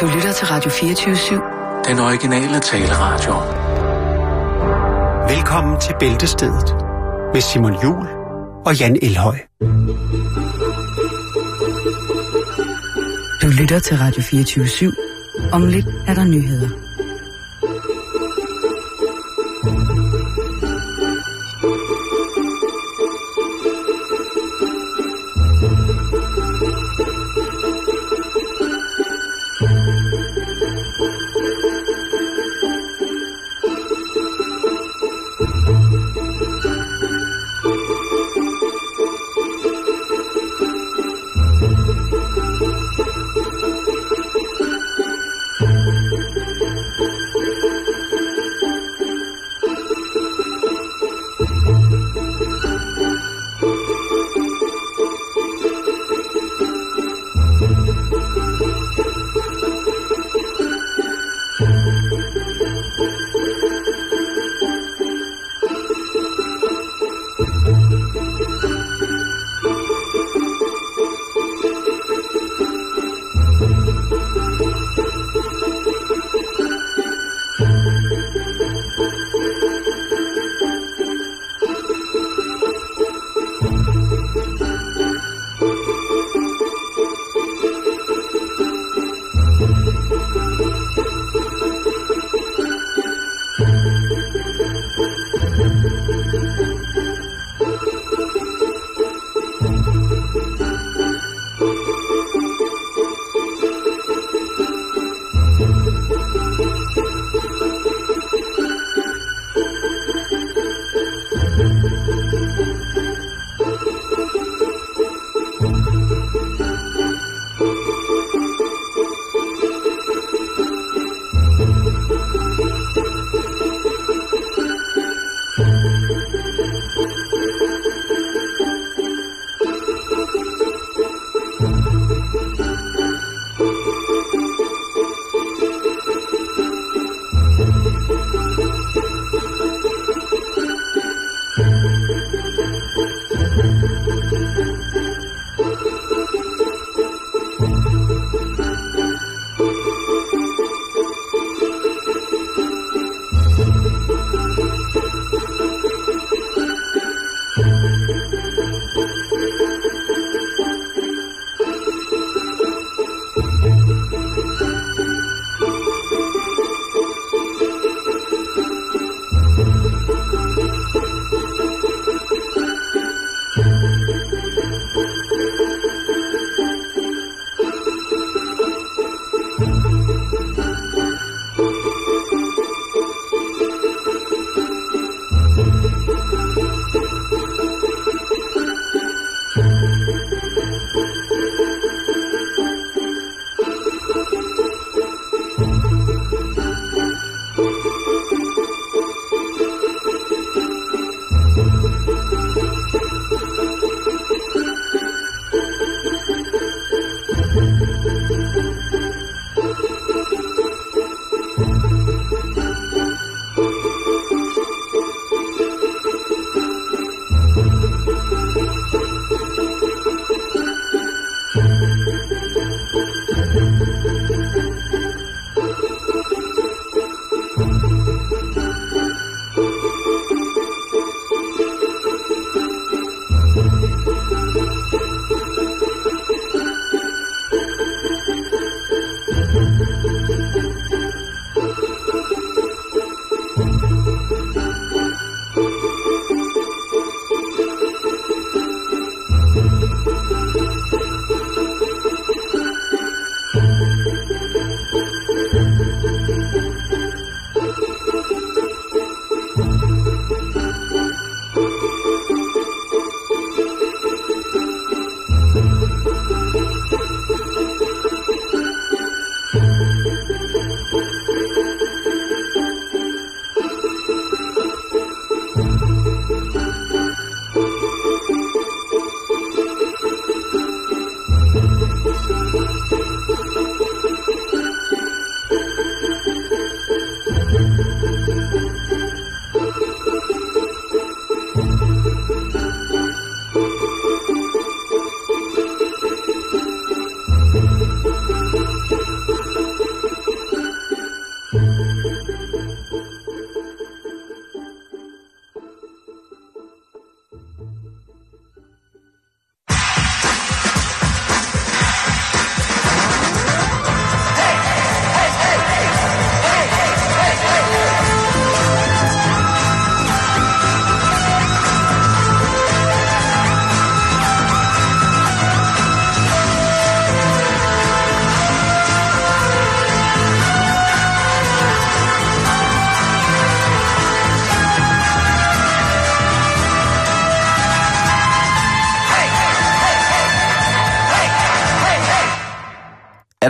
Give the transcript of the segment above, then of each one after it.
Du lytter til Radio 24-7. Den originale taleradio. Velkommen til Bæltestedet med Simon Jul og Jan Elhøj. Du lytter til Radio 24-7. Om lidt er der nyheder.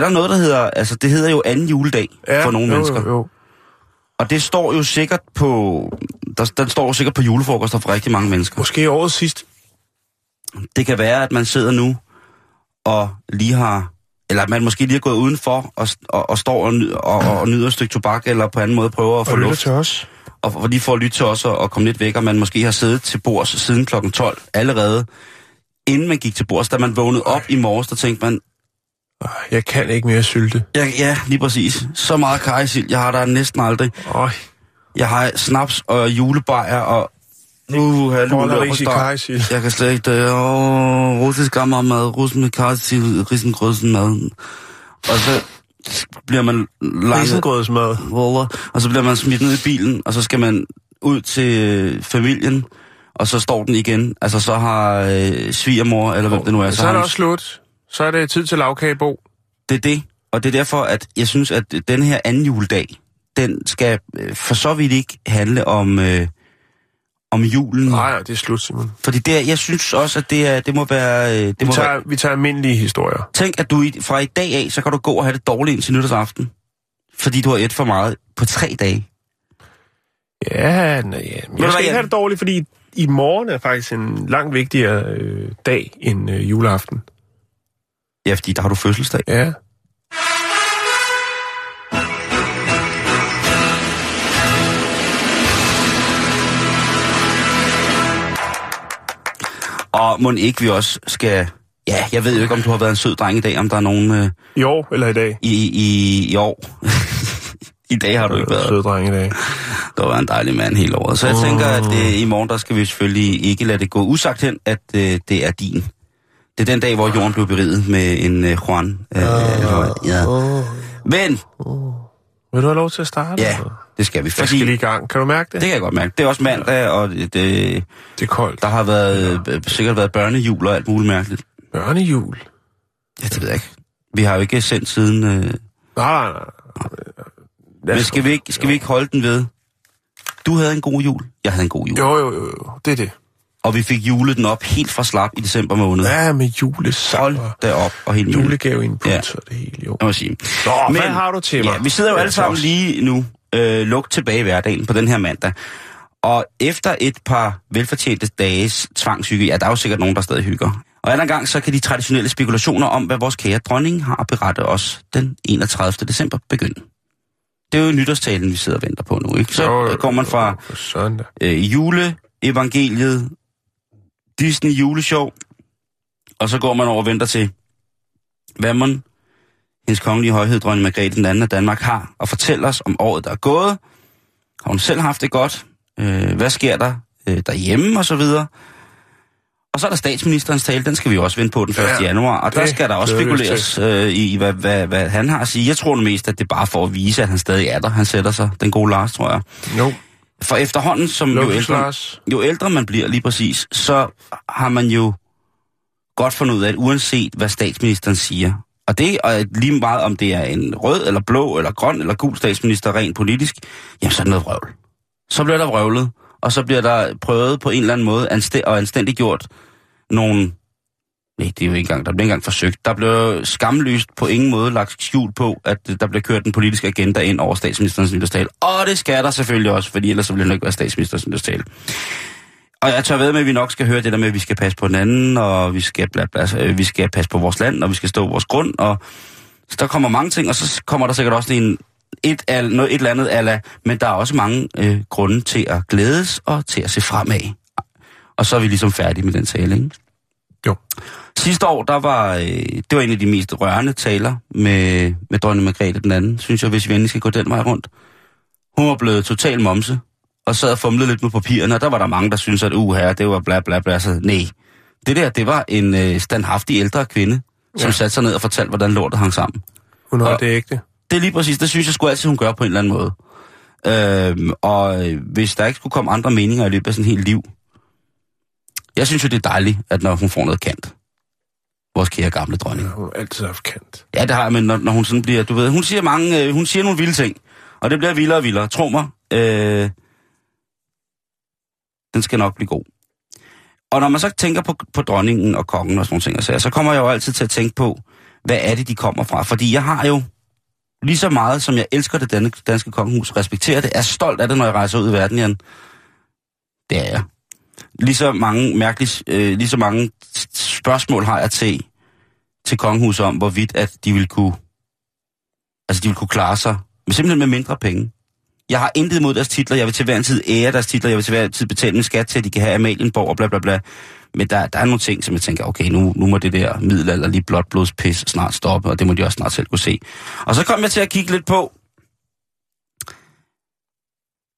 Der noget, der hedder, altså det hedder jo anden juledag ja, for nogle jo, mennesker. Jo, jo. Og det står jo sikkert på, der, den står jo sikkert på julefrokoster for rigtig mange mennesker. Måske året sidst. Det kan være, at man sidder nu og lige har, eller at man måske lige er gået udenfor og, og, og står og, og, og, og nyder et stykke tobak, eller på anden måde prøver at få Og luft. til os. Og for lige for at lytte til os og, og komme lidt væk, og man måske har siddet til bords siden klokken 12 allerede, inden man gik til bords, da man vågnede op i morges, der tænkte man, Jeg kan ikke mere sylte. ja, ja lige præcis, så meget kajsild, jeg har der næsten aldrig. Øj, Jeg har snaps og julebajer og... Boller, ris i kajsild. Jeg kan slet ikke det. Åh, russisk mad, russisk med kajsild, risengrødsen mad. Og så bliver man langt... Roller, og så bliver man smidt ned i bilen, og så skal man ud til øh, familien, og så står den igen. Altså så har øh, svigermor, eller hvem det nu er, Så er har det også slut. Så er det tid til lavkagebo. det er det. Og det er derfor, at jeg synes, at den her anden juledag, den skal øh, for så vidt ikke handle om, øh, om julen. Nej, det er slut, Simon. Fordi det, jeg synes også, at det, er, det må være... øh, Det Vi må være tager, vi tager almindelige historier. tænk, at du i, fra i dag af, så kan du gå og have det dårligt indtil nytårsaften. Fordi du har et for meget på tre dage. Ja, nej, ja. Men jeg skal ikke have det dårligt, fordi i morgen er faktisk en langt vigtigere øh, dag end øh, juleaften. Ja, fordi der har du fødselsdag. Ja. Og må ikke vi også skal... Ja, jeg ved jo ikke, om du har været en sød dreng i dag, om der er nogen øh, I år eller i dag? i, i, i år. I dag har du ikke været. Søde dreng i dag. Du har været en dejlig mand hele året. Så jeg tænker, at øh, i morgen, der skal vi selvfølgelig ikke lade det gå usagt hen, at øh, det er din. Det er den dag, hvor jorden blev beriget med en øh, Juan. Øh, eller- ja. Men, Vil du have lov til at starte? ja, det skal vi. Jeg Fordi, skal lige i gang. Kan du mærke det? det kan jeg godt mærke. Det er også mandag, og det, det, er koldt. der har været, øh, sikkert været børnejul og alt muligt mærkeligt. Børnejul. Ja, det ved jeg ikke. Vi har jo ikke sendt siden... Øh, Nej, nej, nej. men skal vi, ikke, skal vi ikke holde den ved? Du havde en god jul. Jeg havde en god jul. Jo, jo, jo, jo. Det er det. Og vi fik julet den op helt fra slap i december måned. Ja, med julesang Hold da op og helt jule. julegave input Ja. og det hele, jo. Jeg må sige. Nå, hvad har du til mig? Ja, vi sidder jo alle sammen lige nu øh, lukt tilbage i hverdagen på den her mandag. Og efter et par velfortjente dages tvangshygge, ja, der er jo sikkert nogen, der stadig hygger. Og anden gang, så kan de traditionelle spekulationer om, hvad vores kære dronning har at berette os den 31. december begynde. Det er jo nytårstalen, vi sidder og venter på nu, ikke? Så Jo, går man fra øh, juleevangeliet, Disney juleshow, og så går man over og venter til, hvad man, hendes kongelige højhed, dronning Margrethe den anden af Danmark, har og fortælle os om året, der er gået. Har hun selv haft det godt? Øh, hvad sker der øh, derhjemme og så videre? Og så er der statsministerens tale, den skal vi jo også vente på den 1. Ja, januar, og der det skal der også spekuleres øh, i, hvad, hvad, hvad han har at sige. Jeg tror nu mest, at det er bare for at vise, at han stadig er der. Han sætter sig, den gode Lars, tror jeg. Jo, For efterhånden, som jo ældre, jo ældre man bliver lige præcis, så har man jo godt fundet ud af, at uanset hvad statsministeren siger, og det er lige meget om det er en rød eller blå eller grøn eller gul statsminister rent politisk, jamen så er det noget vrøvl. Så bliver der vrøvlet, og så bliver der prøvet på en eller anden måde anstæ- og anstændigt gjort nogle... Nej, det er jo ikke engang, der blev ikke engang forsøgt. Der blev skamlyst på ingen måde lagt skjul på, at øh, der blev kørt den politiske agenda ind over statsministerens nytårstale. Og det skal der selvfølgelig også, fordi ellers så ville det ikke være statsministerens nytårstale. Og jeg tør ved med, at vi nok skal høre det der med, at vi skal passe på den anden, og vi skal, bla, bla, altså, øh, vi skal passe på vores land, og vi skal stå på vores grund, og så der kommer mange ting, og så kommer der sikkert også en, et, al, noget, et eller andet ala, men der er også mange øh, grunde til at glædes og til at se fremad. Og så er vi ligesom færdige med den tale, ikke? Jo. Sidste år, der var, øh, det var en af de mest rørende taler med, med dronning Margrethe den anden, synes jeg, hvis vi endelig skal gå den vej rundt. Hun var blevet total momse, og sad og fumlede lidt med papirerne, og der var der mange, der syntes, at uh, her, det var bla bla bla. Så nej, det der, det var en øh, standhaftig ældre kvinde, som Ja. satte sig ned og fortalte, hvordan lortet hang sammen. Hun har Og- det ægte. Det er lige præcis, det synes jeg sgu altid, hun gør på en eller anden måde. Øhm, og øh, hvis der ikke skulle komme andre meninger i løbet af sådan et helt liv, jeg synes jo, det er dejligt, at når hun får noget kant. Vores kære gamle dronning. Ja, hun har altid haft kant. Ja, det har jeg, men når, når hun sådan bliver, du ved, hun siger mange, øh, hun siger nogle vilde ting, og det bliver vildere og vildere. Tro mig, øh, den skal nok blive god. Og når man så tænker på, på dronningen og kongen og sådan nogle ting, så, så kommer jeg jo altid til at tænke på, hvad er det, de kommer fra. Fordi jeg har jo lige så meget, som jeg elsker det danske, danske kongehus, respekterer det, er stolt af det, når jeg rejser ud i verden igen. Det er jeg. Lige så mange mærkelige, øh, lige så mange spørgsmål har jeg til, til kongehuset om, hvorvidt at de vil kunne, altså de vil kunne klare sig, men simpelthen med mindre penge. Jeg har intet imod deres titler, jeg vil til hver en tid ære deres titler, jeg vil til hver en tid betale min skat til, at de kan have Amalienborg og bla bla bla. Men der, der er nogle ting, som jeg tænker, okay, nu, nu må det der middelalderlige blodblodspis snart stoppe, og det må de også snart selv kunne se. Og så kom jeg til at kigge lidt på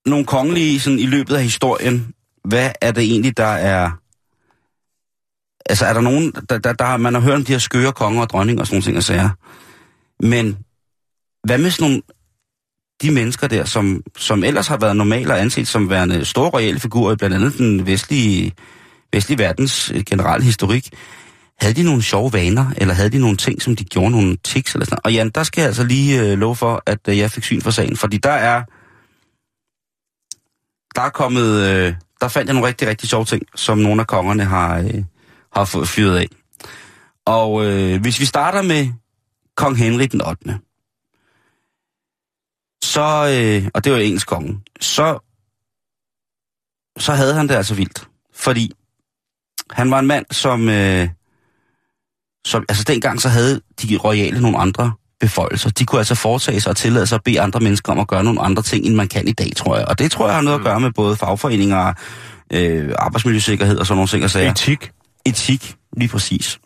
nogle kongelige sådan, i løbet af historien. Hvad er det egentlig, der er... Altså, er der nogen... Der, der, der, man har hørt om de her skøre konger og dronninger og sådan nogle ting og sager. Men hvad med sådan nogle de mennesker der, som, som ellers har været normale og anset som værende store royale figurer i blandt andet den vestlige, vestlige verdens øh, generelle historik, havde de nogle sjove vaner, eller havde de nogle ting, som de gjorde, nogle tics eller sådan Og Jan, der skal jeg altså lige øh, love for, at øh, jeg fik syn for sagen, fordi der er, der er kommet, øh, der fandt jeg nogle rigtig, rigtig sjove ting, som nogle af kongerne har, øh, har fyret af. Og øh, hvis vi starter med kong Henrik den 8., så, øh, og det var engelsk konge, så, så havde han det altså vildt. Fordi han var en mand, som, øh, som altså dengang så havde de royale nogle andre beføjelser. De kunne altså foretage sig og tillade sig at bede andre mennesker om at gøre nogle andre ting, end man kan i dag, tror jeg. Og det tror jeg har noget at gøre med både fagforeninger, øh, arbejdsmiljøsikkerhed og sådan nogle ting. Og sager. Etik. Etik, lige præcis.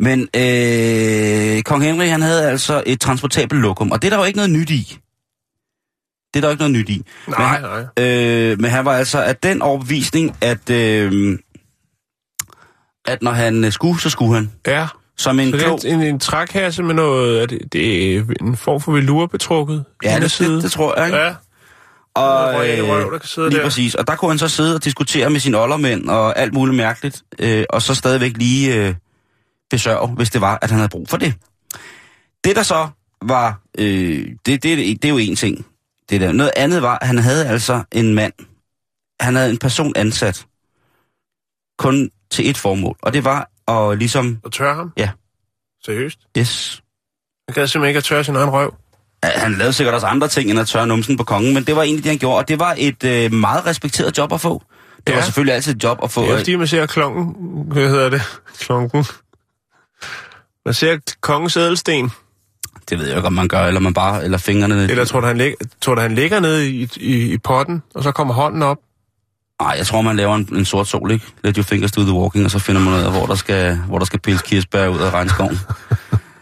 Men øh, kong Henry, han havde altså et transportabelt lokum, og det er der jo ikke noget nyt i. Det er der jo ikke noget nyt i. Nej, men, nej. Øh, men han var altså af den overbevisning, at, øh, at når han øh, skulle, så skulle han. Ja. Som en Så klog... en, en trækasse med noget... Er det, det er en form for velurebetrukket Ja, det, det, det tror jeg, ikke? Ja. Og, royale røv, der kan sidde lige der. præcis. Og der kunne han så sidde og diskutere med sine oldermænd og alt muligt mærkeligt, øh, og så stadigvæk lige øh, besørge, hvis det var, at han havde brug for det. Det der så var, øh, det, det, det er jo en ting. Det der. Noget andet var, at han havde altså en mand, han havde en person ansat, kun til et formål, og det var at ligesom, Og tørre ham? Ja. Seriøst? yes, Han gad simpelthen ikke at tørre sin egen røv. Han lavede sikkert også andre ting end at tørre numsen på kongen, men det var egentlig det, han gjorde, og det var et øh, meget respekteret job at få. Det Ja. var selvfølgelig altid et job at få. Det er øh, fordi, man ser klonken. Hvad hedder det? Klonken. Man ser kongens ædelsten. Det ved jeg ikke, om man gør, eller man bare, eller fingrene... Eller tror du, han, lig, tror du, han ligger nede i, i, i potten, og så kommer hånden op? Nej, jeg tror, man laver en, en sort sol, ikke? Let your fingers do the walking, og så finder man ud af, hvor der skal, hvor der skal pille kirsebær ud af regnskoven.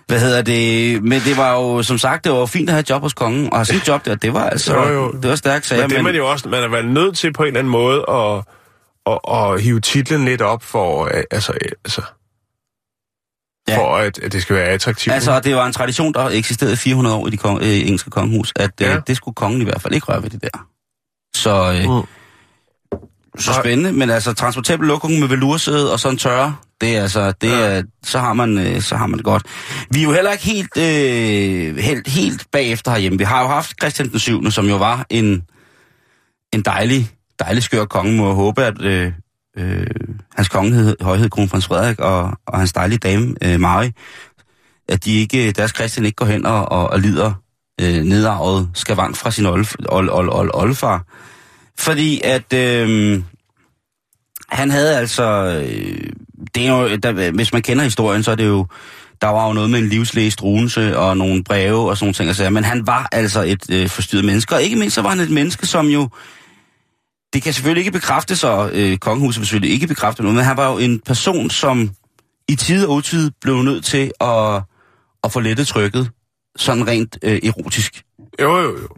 Hvad hedder det? Men det var jo, som sagt, det var fint at have et job hos kongen, og sådan et job der, det var altså, Jo, jo. det var stærkt sager, Men det er man jo også, man er vel nødt til på en eller anden måde at, at, at hive titlen lidt op for, øh, altså, øh, altså, Ja. for at, at det skal være attraktivt. Altså, det var en tradition, der eksisterede i 400 år i de kong, øh, engelske kongehus, at øh, Ja. det skulle kongen i hvert fald ikke røre ved det der. Så, øh, Mm. så spændende, men altså transportabel lokum med velursæde og sådan tørre, det er altså, det Ja. er, så, har man, øh, så har man det godt. Vi er jo heller ikke helt, øh, helt, helt bagefter herhjemme. Vi har jo haft Christian den 7., som jo var en, en dejlig, dejlig skør konge, må håbe, at øh, øh, hans kongehed, højhed, kronprins Frederik og, og hans dejlige dame, øh, Mary, at de ikke, deres Christian ikke går hen og, og, og lider øh, nedarvet skavank fra sin olf, ol, ol, ol, oldefar. Fordi at øh, han havde altså, øh, det er jo, der, hvis man kender historien, så er det jo, der var jo noget med en livslæst runse og nogle breve og sådan nogle ting. Altså, men han var altså et øh, forstyrret menneske, og ikke mindst så var han et menneske, som jo, det kan selvfølgelig ikke bekræfte sig, øh, kongehuset vil selvfølgelig ikke bekræfte noget, men han var jo en person, som i tid og utid blev nødt til at, at få lettet trykket, sådan rent øh, erotisk. Jo, jo, jo.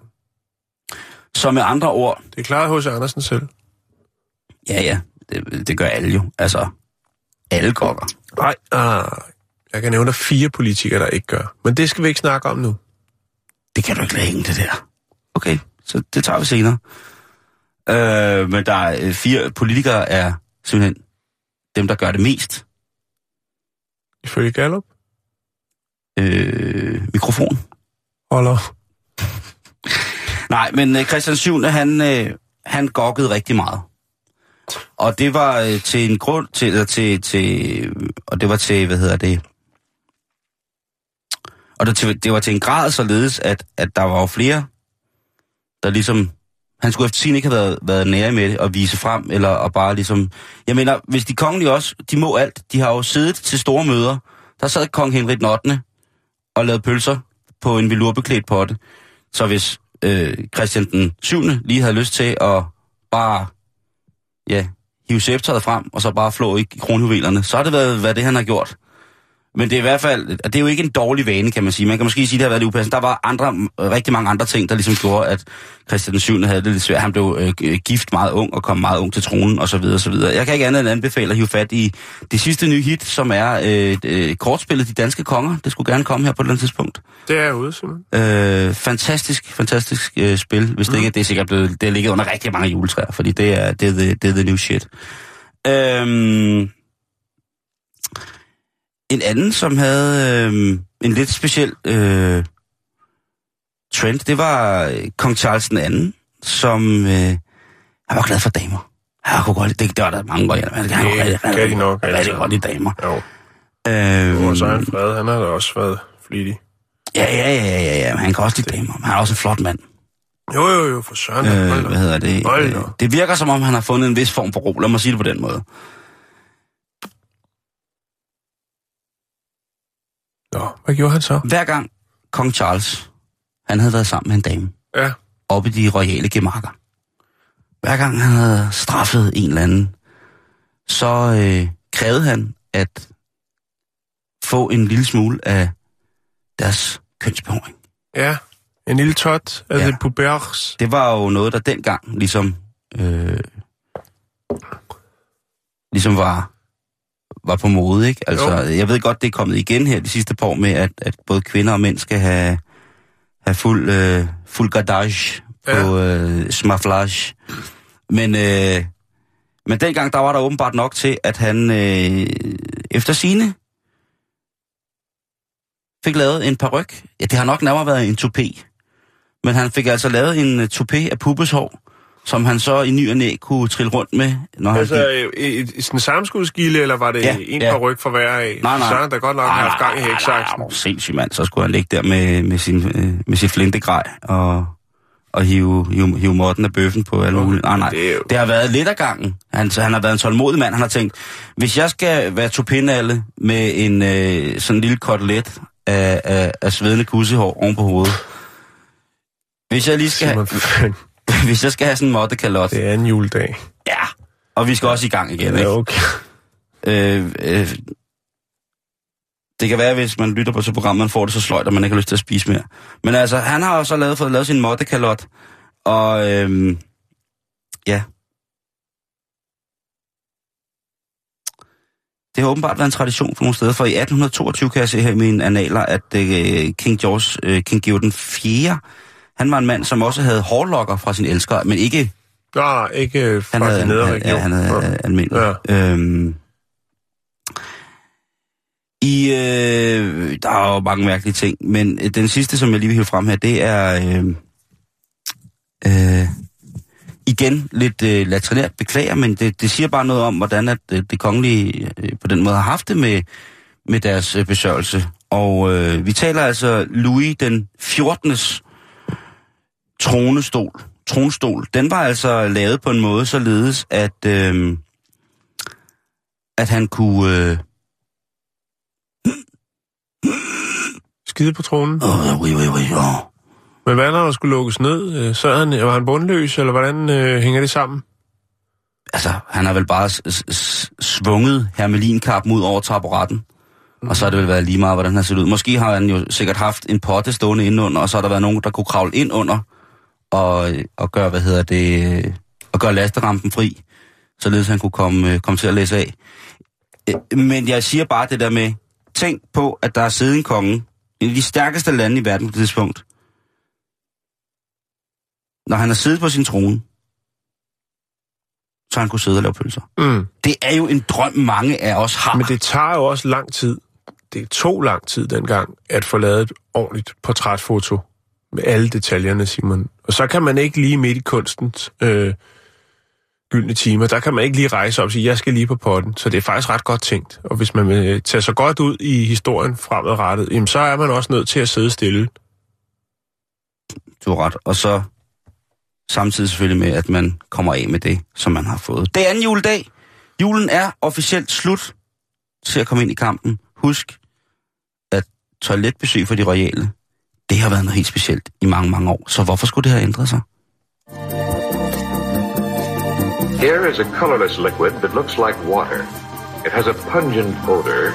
Så med andre ord, Det er klart hos Andersen selv. ja ja, det, det gør alle jo. Altså, alle kokker. Nej, nej. Jeg kan nævne fire politikere, der ikke gør. Men det skal vi ikke snakke om nu. Det kan du ikke lade hænge, det der. Okay, så det tager vi senere. Øh, men der er øh, fire politikere er simpelthen dem, der gør det mest. Ifølge Gallup. Øh, mikrofon. Holder. Nej, men øh, Christian 7. han, øh, han gokkede rigtig meget. Og det var øh, til en grund til, eller til, til, og det var til, hvad hedder det, Og det, til- det var til en grad således, at, at der var jo flere, der ligesom... Han skulle efter sin ikke have været, været nære med det og vise frem, eller og bare ligesom... Jeg mener, hvis de kongelige også, de må alt. De har jo siddet til store møder. Der sad kong Henrik den 8. og lavede pølser på en velurbeklædt potte. Så hvis øh, Christian den 7. lige havde lyst til at bare, ja, hive scepteret frem, og så bare flå i kronjuvelerne, så har det været, hvad det han har gjort. Men det er i hvert fald, det er jo ikke en dårlig vane, kan man sige. Man kan måske sige, at det har været lidt upassende. Der var andre, rigtig mange andre ting, der ligesom gjorde, at Christian den 7. havde det lidt svært. Han blev øh, gift meget ung og kom meget ung til tronen, og så videre, og så videre. Jeg kan ikke andet end anbefale at hive fat i det sidste nye hit, som er øh, øh, kortspillet De Danske Konger. Det skulle gerne komme her på et eller andet tidspunkt. Det er ude, Simon. Øh, fantastisk, fantastisk øh, spil. Hvis det ikke det er sikkert blevet, det er ligget under rigtig mange juletræer, fordi det er, det er, the, det er the new shit. Øhm, en anden, som havde øh, en lidt speciel øh, trend, det var øh, kong Charles den anden, som øh, han var glad for damer. Han kunne godt lide, det, det var der mange men han rigtig- han kan de kunne nok, rigtig altså. godt lide damer. Jo. Øh, er han fred. Han har da også været flittig. ja, ja, ja, ja, ja, han kan også lide damer. Han er også en flot mand. Jo, jo, jo, for søren. Øh, hvad hedder det? Øh, det virker som om, han har fundet en vis form for ro. Lad mig sige det på den måde. Nå, hvad gjorde han så? Hver gang kong Charles, han havde været sammen med en dame, Ja, oppe i de royale gemakker. Hver gang han havde straffet en eller anden, så øh, krævede han at få en lille smule af deres kønsbehåring. ja. En lille tot af Ja. det pubergs. Det var jo noget, der dengang ligesom, øh, ligesom var, var på mode, ikke? Altså, Jo. jeg ved godt, det er kommet igen her de sidste par år med, at, at både kvinder og mænd skal have, have fuld, øh, fuld gardage på øh, smaflage. Men, øh, men dengang, der var der åbenbart nok til, at han øh, efter sine fik lavet en paryk. Ja, det har nok nærmere været en toupé. Men han fik altså lavet en uh, toupé af pubeshår, som han så i ny og næ kunne trille rundt med, når han Altså, gik. øh, et, sådan en samskudskilde, eller var det Ja, en ja. ja. ryg for hver af? Nej, nej. Så der godt nok Nej, haft gang i nej, hæksaksen. nej, Sindssygt mand, så skulle han ligge der med, med, sin, øh, med sit flintegrej og, og hive, hive, hive måtten af bøffen på alle mulige. Nej, nej. det jo- Det har været lidt af gangen. Han, han har været en tålmodig mand. Han har tænkt, hvis jeg skal være tupinalle med en øh, sådan en lille kotelet af, af, af svedende kussehår oven på hovedet. Hvis jeg lige skal, Simon, hvis jeg skal have sådan en mottekalot, det er en juledag. ja, og vi skal også i gang igen, ikke? Ja, okay. Øh, øh, det kan være, hvis man lytter på til programmet, man får det så sløjt, at man ikke har lyst til at spise mere. Men altså, han har jo så lavet, fået lavet sin mottekalot, og øh, ja. Det har åbenbart været en tradition for nogle steder, for i 1822 kan jeg se her i mine analer, at øh, King George, øh, King George den 4., han var en mand, som også havde hårlokker fra sin elsker, men ikke Nej, ikke øh, han fra havde, den nedre region. ja, han havde ja. almindelig. Ja. Øhm, I, øh, der er jo mange mærkelige ting, men øh, den sidste, som jeg lige vil hive frem her, det er øh, øh, igen lidt øh, latrinært beklager, men det, det siger bare noget om, hvordan at, øh, det kongelige øh, på den måde har haft det med, med deres øh, besørgelse. Og øh, vi taler altså Louis den 14. tronestol. Tronstol. Den var altså lavet på en måde således, at, øh, at han kunne... Øh, Skide på tronen. åh, oui, oui, oui, åh. Men hvad når der skulle lukkes ned? Øh, Så han, var han bundløs, eller hvordan øh, hænger det sammen? Altså, han har vel bare svunget hermelinkappen ud over taburetten. Og så har det vel været lige meget, hvordan han set ud. Måske har han jo sikkert haft en potte stående indenunder, og så har der været nogen, der kunne kravle ind under og, og gøre, hvad hedder det, og gøre lasterampen fri, således han kunne komme, øh, komme til at læse af. Øh, Men jeg siger bare det der med, tænk på, at der er siddet en konge, en af de stærkeste lande i verden på det tidspunkt, når han har siddet på sin trone, så han kunne sidde og lave pølser. Mm. Det er jo en drøm, mange af os har. Men det tager jo også lang tid. Det tog lang tid dengang, at få lavet et ordentligt portrætfoto med alle detaljerne, Simon. Og så kan man ikke lige midt i kunstens øh, gyldne timer, der kan man ikke lige rejse op og sige, jeg skal lige på potten. Så det er faktisk ret godt tænkt. Og hvis man øh, vil tage sig godt ud i historien fremadrettet, jamen, så er man også nødt til at sidde stille. Du har ret. Og så samtidig selvfølgelig med, at man kommer af med det, som man har fået. Det er anden juledag. Julen er officielt slut til at komme ind i kampen. Husk, at toiletbesøg for de royale, det har været noget helt specielt i mange, mange år. Så hvorfor skulle det have ændret sig? Here is a colorless liquid that looks like water. It has a pungent odor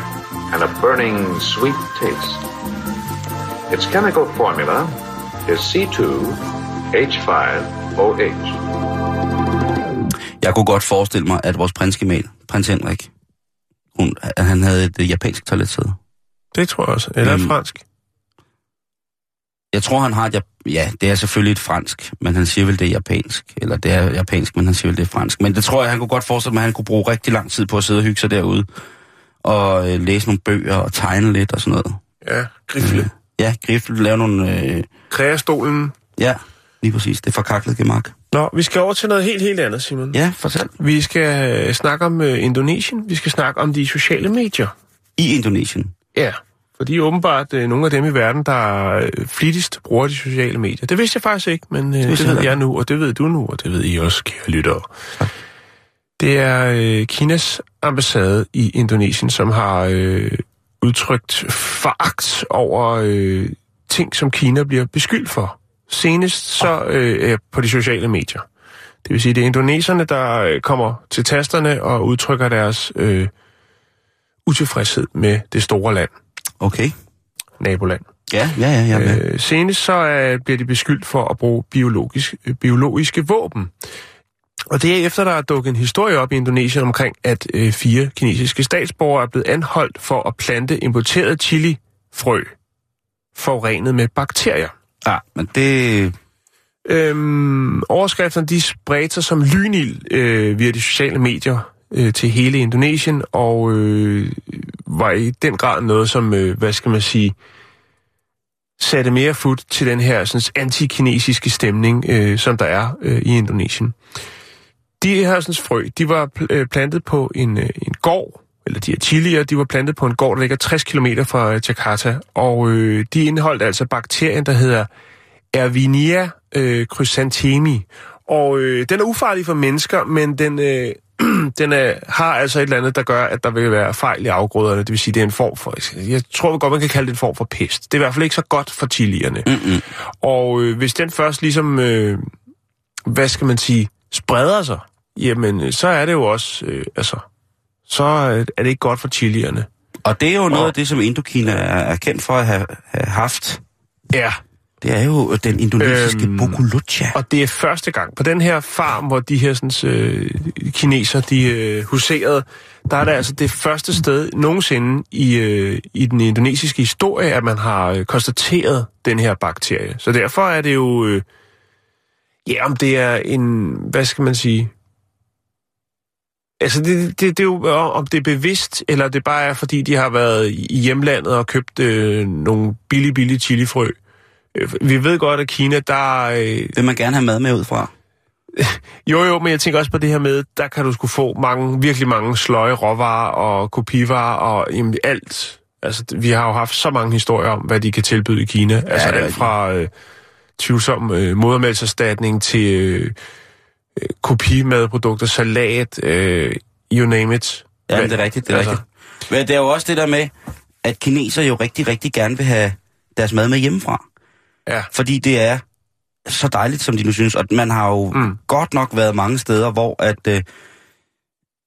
and a burning sweet taste. Its chemical formula is C2H5OH. Jeg kunne godt forestille mig, at vores prinsgemal, prins Henrik, hun, at han havde et japansk toiletsæde. Det tror jeg også. Eller Øhm, fransk. Jeg tror, han har et... Ja, det er selvfølgelig et fransk, men han siger vel, det er japansk. Eller det er japansk, men han siger vel, det er fransk. Men det tror jeg, han kunne godt forestille mig, at han kunne bruge rigtig lang tid på at sidde og hygge sig derude. Og øh, læse nogle bøger og tegne lidt og sådan noget. Ja, grifle. Ja, grifle, lave nogle... Øh, Kreastolen. ja, lige præcis. Det forkaklede gemak. Nå, vi skal over til noget helt, helt andet, Simon. Ja, fortæl. Vi skal øh, snakke om øh, Indonesien. Vi skal snakke om de sociale medier. I Indonesien. Ja, for de er åbenbart øh, nogle af dem i verden, der øh, flittigst bruger de sociale medier. Det vidste jeg faktisk ikke, men øh, det, det ved jeg nu, og det ved du nu, og det ved I også, kære lyttere. Det er øh, Kinas ambassade i Indonesien, som har øh, udtrykt foragt over øh, ting, som Kina bliver beskyldt for. Senest så øh, er på de sociale medier. Det vil sige, det er indoneserne, der øh, kommer til tasterne og udtrykker deres øh, utilfredshed med det store land, Okay. naboland. Ja, ja, ja. ja, ja. Øh, senest så er, bliver de beskyldt for at bruge biologisk, øh, biologiske våben. Og det er efter, der er dukket en historie op i Indonesien omkring, at øh, fire kinesiske statsborgere er blevet anholdt for at plante importeret chilifrø forurenet med bakterier. ja, men det... Øhm, overskrifterne de spredte sig som lynild øh, via de sociale medier øh, til hele Indonesien, og øh, var i den grad noget, som, øh, hvad skal man sige, satte mere fod til den her sådan, antikinesiske stemning, øh, som der er øh, i Indonesien. De her sådan, frø, de var pl- øh, plantet på en, øh, en gård, eller de her chilier, de var plantet på en gård, der ligger 60 km fra øh, Jakarta, og øh, de indeholdt altså bakterien, der hedder Erwinia øh, chrysanthemi. Og øh, den er ufarlig for mennesker, men den, øh, den er, har altså et eller andet, der gør, at der vil være fejl i afgrøderne. Det vil sige, det er en form for... Jeg tror godt, man kan kalde det en form for pest. Det er i hvert fald ikke så godt for chilierne. Mm-mm. Og øh, hvis den først ligesom, øh, hvad skal man sige, spreder sig, jamen øh, så er det jo også, øh, altså, så er det ikke godt for chilierne. Og det er jo noget Og- af det, som Indokina er, er kendt for at have, have haft. Ja, Det er jo den indonesiske Øhm, Bokulucha. Og det er første gang. På den her farm, hvor de her sådan, øh, kineser, de øh, huserede, der er det altså det første sted nogensinde i, øh, i den indonesiske historie, at man har øh, konstateret den her bakterie. Så derfor er det jo... Øh, ja, om det er en... Hvad skal man sige? Altså, det, det, det er jo, om det er bevidst, eller det bare er, fordi de har været i hjemlandet og købt øh, nogle billige, billige chilifrø. Øh, Vi ved godt, at Kina, der... Øh, Vil man gerne have mad med ud fra? jo, jo, men jeg tænker også på det her med, der kan du skulle få mange, virkelig mange sløje råvarer og kopivarer og jamen, alt. Altså, vi har jo haft så mange historier om, hvad de kan tilbyde i Kina. Ja, altså alt fra øh, tvivlsom øh, modermælserstatning til øh, øh, kopimadprodukter, salat, øh, you name it. Ja, det er rigtigt, det er altså, rigtigt. Men det er jo også det der med, at kineser jo rigtig, rigtig gerne vil have deres mad med hjemmefra. Ja. Fordi det er så dejligt, som de nu synes. Og man har jo Mm. godt nok været mange steder, hvor at, øh,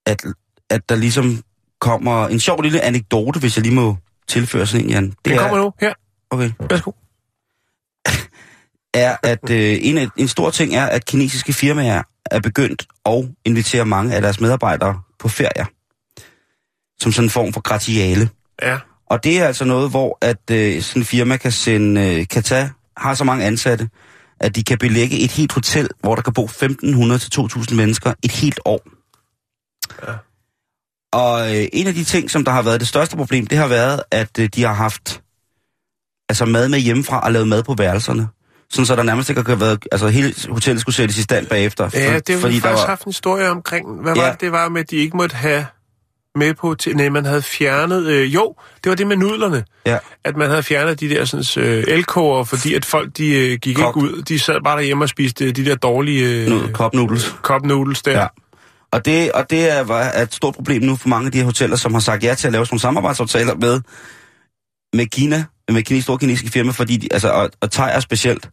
at, at der ligesom kommer en sjov lille anekdote, hvis jeg lige må tilføre sådan en, Jan. Det Den er, kommer nu. Her, Okay. værsgo. er, at øh, en, af- en stor ting er, at kinesiske firmaer er begyndt at invitere mange af deres medarbejdere på ferier. Som sådan en form for gratiale. Ja. Og det er altså noget, hvor at øh, sådan en firma kan sende, øh, kan tage, har så mange ansatte, at de kan belægge et helt hotel, hvor der kan bo 1.500 til 2.000 mennesker et helt år. Ja. Og øh, en af de ting, som der har været det største problem, det har været, at øh, de har haft altså mad med hjemmefra og lavet mad på værelserne. Sådan så der nærmest ikke har været... Altså hele hotellet skulle sættes i stand bagefter. Ja, det har vi faktisk der var, haft en historie omkring. Hvad Ja. var det, det var med, at de ikke måtte have med på... Til, nej, man havde fjernet... Øh, jo, det var det med nudlerne. Ja. At man havde fjernet de der sådan, øh, elkoger, fordi at folk de øh, gik Kogt. ikke ud. De sad bare derhjemme og spiste øh, de der dårlige øh, cup noodles. cup noodles der. Ja. Og det, og det er, er et stort problem nu for mange af de her hoteller, som har sagt ja til at lave sådan nogle samarbejdsaftaler med, med Kina, med kine, store kinesiske firmaer, fordi de, altså, og, og Thai er specielt.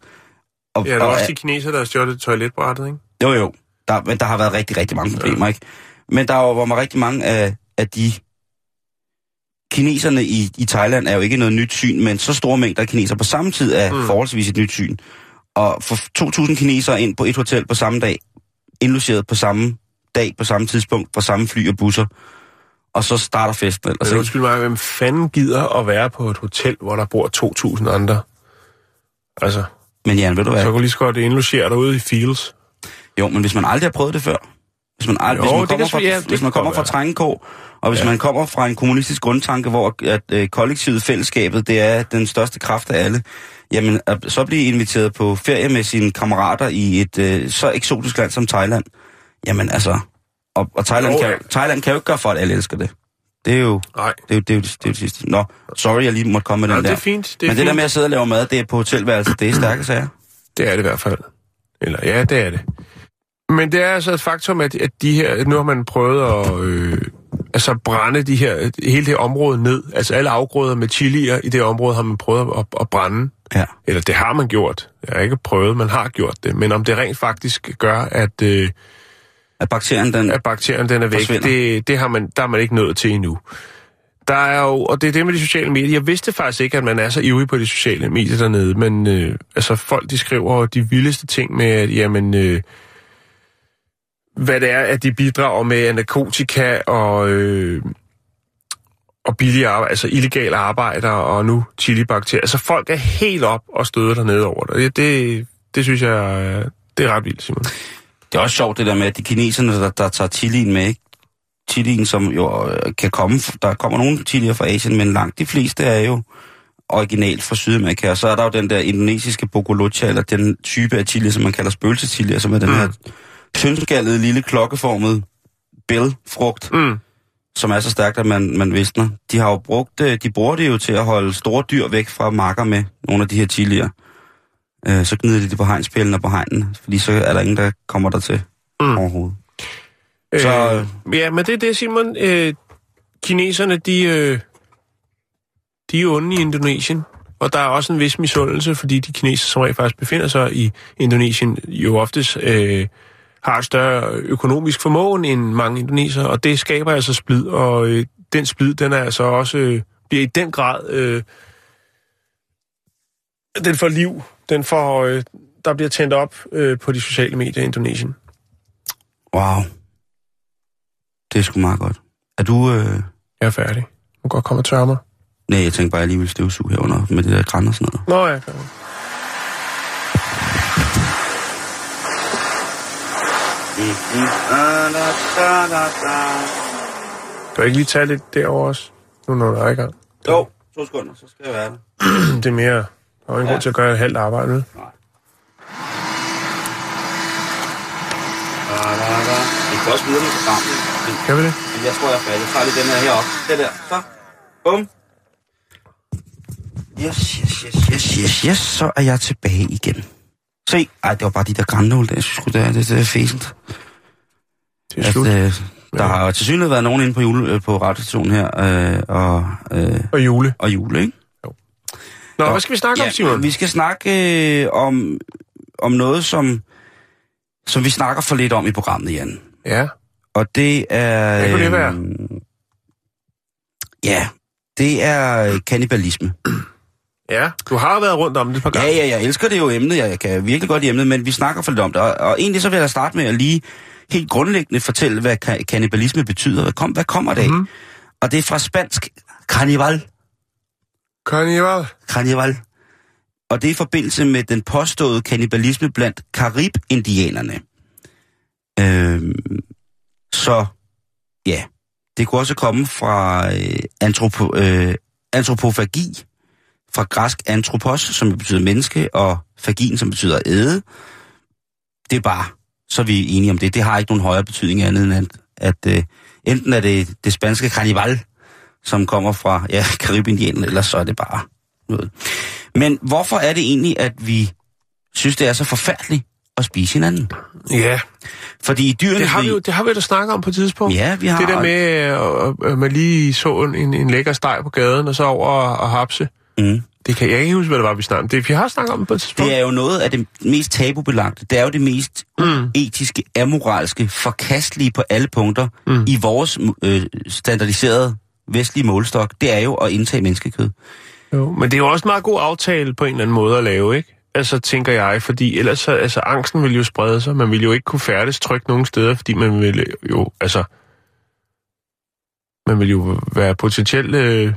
Og, Ja, der var og, også de kinesere, der har stjålet toiletbrættet, ikke? Jo, jo. Der, men der har været rigtig, rigtig mange problemer, ikke? Men der var, var rigtig mange af, af de... Kineserne i, i Thailand er jo ikke noget nyt syn, men så store mængder af kinesere på samme tid er Mm. forholdsvis et nyt syn. Og for 2.000 kinesere ind på et hotel på samme dag, indlogeret på samme dag, på samme tidspunkt, på samme fly og busser, og så starter festen. ellers, ikke? undskyld mig, hvem fanden gider at være på et hotel, hvor der bor 2.000 andre? Altså, Men Jan, ved du hvad? så kan du lige så godt indlogere dig ude i Fields. Jo, men hvis man aldrig har prøvet det før, hvis man, ald- Jo, hvis man det kommer, fra, ja, det hvis man kommer fra. Trængekår, og hvis Ja. man kommer fra en kommunistisk grundtanke, hvor at, øh, kollektivet, fællesskabet, det er den største kraft af alle, jamen at så blive inviteret på ferie med sine kammerater i et øh, så eksotisk land som Thailand, jamen altså, og, og Thailand, Jo, kan, ja. Thailand kan jo ikke gøre for, at alle elsker det. Det er jo Nej, det, er jo, det, er jo, det, er det sidste. Nå, sorry, jeg lige måtte komme med den det der. er fint. Det er men det fint. der med at sidde og lave mad, det er på hotelværelset, det er stærke sager. Det er det i hvert fald. Eller ja, det er det. Men det er altså et faktum, at, at de her, nu har man prøvet at øh, altså brænde de her, hele det område ned. Altså alle afgrøder med chilier i det område har man prøvet at, at brænde. Ja. Eller det har man gjort. Jeg har ikke prøvet, man har gjort det. Men om det rent faktisk gør, at, øh, At bakterien, den... at bakterien den er væk, det, det har man, der er man ikke nået til endnu. Der er jo, og det er det med de sociale medier. Jeg vidste faktisk ikke, at man er så ivrig på de sociale medier dernede, men øh, altså folk, de skriver de vildeste ting med, at jamen, øh, hvad det er, at de bidrager med narkotika og, øh, og billige arbejde, altså illegale arbejder og nu chilibakterier. Altså folk er helt op og støder dernede over det. Det, det, det synes jeg, øh, det er ret vildt, Simon. Det er også sjovt det der med, at de kineserne, der, der tager chilien med, ikke? Chilien, som jo øh, kan komme, der kommer nogle chilier fra Asien, men langt de fleste er jo originalt fra Sydamerika. Og så er der jo den der indonesiske bocolucha, eller den type af chili, som man kalder spøgelsechili, som er den Mm. her tyndskallede, lille klokkeformede bælfrugt, Mm. som er så stærkt, at man, man visner. De har jo brugt, øh, de bruger det jo til at holde store dyr væk fra marker med, nogle af de her chilier. Øh, så gnider de det på hegnspælen og på hegnen, fordi så er der ingen, der kommer der til Mm. overhovedet. Så... Så- Øh, ja, men det er det, Simon. Øh, kineserne, de, øh, de er onde i Indonesien. Og der er også en vis misundelse, fordi de kineser, som rent faktisk befinder sig i Indonesien, jo oftest øh, har større økonomisk formåen end mange indoneser, og det skaber altså splid, og øh, den splid, den er altså også, øh, bliver i den grad, øh, den får liv, den får, øh, der bliver tændt op øh, på de sociale medier i Indonesien. Wow. Det er sgu meget godt. Er du... Øh... Jeg er færdig. Du kan godt komme og tørre mig. Nej, jeg tænker bare, at jeg lige vil støvsuge herunder med det der græn og sådan noget. Nå, ja, kan Kan du ikke lige tage lidt derovre også? Nu når du er i gang. Jo, to sekunder, så skal jeg være der. Det er mere... Der er ingen grund til at gøre et halvt arbejde, vel? Vi kan også videre med programmet. Men, Kan vi det? men jeg tror, jeg er færdig. Jeg tager lige den her heroppe. Det der. Så. Bum. Yes, yes, yes, yes, yes, yes. Så er jeg tilbage igen. Se. Ej, det var bare de der grænnåle der. Jeg synes sgu, det er, det, er fæsent. Det er At, slut. øh, der har jo til synligheden været nogen inde på, jule, øh, på radiostationen her, øh, og, øh, Og jule. og jule, ikke? Nå, hvad skal vi snakke om, Simon? Vi skal snakke øh, om, om noget, som, som vi snakker for lidt om i programmet, Jan. Ja. Og det er... Hvad kunne det være? øhm, Ja, det er øh, kannibalisme. Ja, du har været rundt om det et par Ja, gange. ja, jeg elsker det jo emnet. Jeg kan virkelig godt emnet, men vi snakker for lidt om det. Og, og egentlig så vil jeg starte med at lige helt grundlæggende fortælle, hvad ka- kannibalisme betyder. Hvad, kom, hvad kommer det af? Mhm. Mm-hmm. Og det er fra spansk carnival. Carnival. Carnival. Og det er i forbindelse med den påståede kannibalisme blandt Karib-indianerne. Øhm, så ja, det kunne også komme fra øh, antropo, øh, antropofagi, fra græsk anthropos, som betyder menneske, og fagin, som betyder æde. Det er bare, så er vi enige om det. Det har ikke nogen højere betydning andet end, at, at uh, enten er det det spanske carnival, som kommer fra ja, Karibindien, eller så er det bare noget. Men hvorfor er det egentlig, at vi synes, det er så forfærdeligt at spise hinanden? Ja, Fordi i dyrenes det har vi jo det har vi da snakket om på et tidspunkt. Ja, vi har... Det der med, øh, at man lige så en, en lækker steg på gaden, og så over og, og hapse. Mm. Det kan jeg ikke huske, hvad det var, vi snakkede om. Det, vi har snakket om det på et tidspunkt. Det er jo noget af det mest tabubelagte. Det er jo det mest Mm. etiske, amoralske, forkastelige på alle punkter mm. i vores øh, standardiserede vestlige målestok. Det er jo at indtage menneskekød. Jo, men det er jo også en meget god aftale på en eller anden måde at lave, ikke? Altså, tænker jeg, fordi ellers så, altså, angsten vil jo sprede sig. Man vil jo ikke kunne færdes trygt nogen steder, fordi man vil jo, altså... Man vil jo være potentielt... Øh,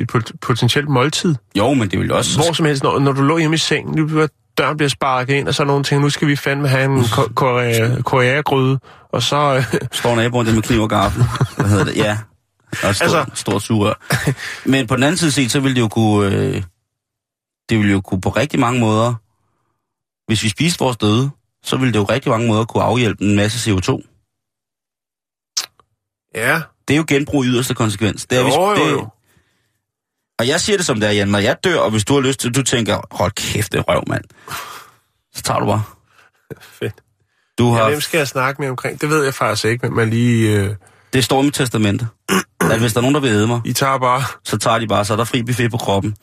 et pot- potentielt måltid. Jo, men det vil også... Hvor som helst, når, når du lå hjemme i sengen, bliver døren bliver sparket ind, og så er nogle ting, nu skal vi fandme have en ko- korea- koreagryde, og så... Øh, Står naboen der med kniv og gaffel. Hvad hedder det? Ja. Og et stort, altså... Stort sugerør. Men på den anden side set, så vil det jo kunne... Øh, det vil jo kunne på rigtig mange måder... Hvis vi spiste vores døde, så ville det jo rigtig mange måder kunne afhjælpe en masse CO2. ja, Det er jo genbrug i yderste konsekvens. Det er, Jo, hvis, jo, det, jo. Og jeg siger det som det er, Jan. Når jeg dør, og hvis du har lyst til, du tænker, hold kæft, det røv, mand. Så tager du bare. fedt. Du Ja, har, hvem skal jeg snakke med omkring? Det ved jeg faktisk ikke, men man lige... Øh, det står i mit testamente, at hvis der er nogen, der vil æde mig, I tager bare... så tager de bare, så er der fri buffet på kroppen.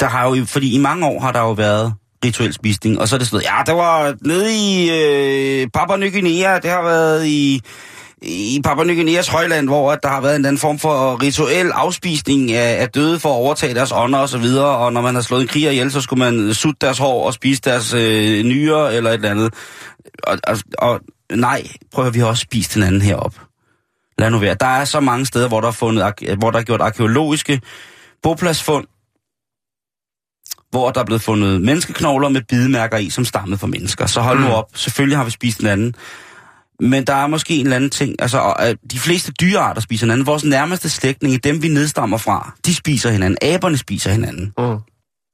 Der har jo, fordi i mange år har der jo været rituel spisning, og så er det sådan noget, ja, det var nede i øh, Papua Ny Guinea, det har været i, i Papua Ny Guineas højland, hvor at der har været en anden form for rituel afspisning af, af døde for at overtage deres ånder og så videre, og når man har slået en kriger ihjel, så skulle man sutte deres hår og spise deres øh, nyrer eller et eller andet. Og, og, og nej, prøv at vi har også spist hinanden heroppe. Lad nu være. Der er så mange steder, hvor der er, fundet, hvor der er gjort arkeologiske bopladsfund, hvor der er blevet fundet menneskeknogler med bidemærker i, som stammede fra mennesker. Så hold nu Mm. op. Selvfølgelig har vi spist hinanden. Men der er måske en eller anden ting. Altså, og, øh, de fleste dyrearter spiser hinanden. Vores nærmeste slægtninge, dem vi nedstammer fra, de spiser hinanden. Aberne spiser hinanden. Mm.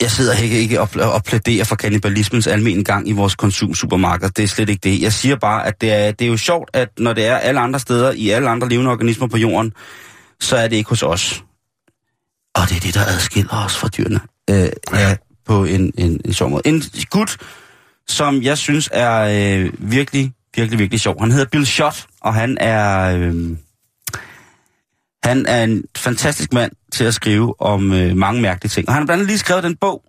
Jeg sidder ikke, ikke og, og plæderer for kannibalismens almen gang i vores konsumsupermarked. Det er slet ikke det. Jeg siger bare, at det er, det er jo sjovt, at når det er alle andre steder, i alle andre levende organismer på jorden, så er det ikke hos os. Og det er det, der adskiller os fra dyrene. Øh, ja, på en, en, en sjov måde. En gut, som jeg synes er øh, virkelig, virkelig, virkelig sjov. Han hedder Bill Schott, og han er... Øh, han er en fantastisk mand til at skrive om øh, mange mærkelige ting. Og han har blandt andet lige skrevet den bog,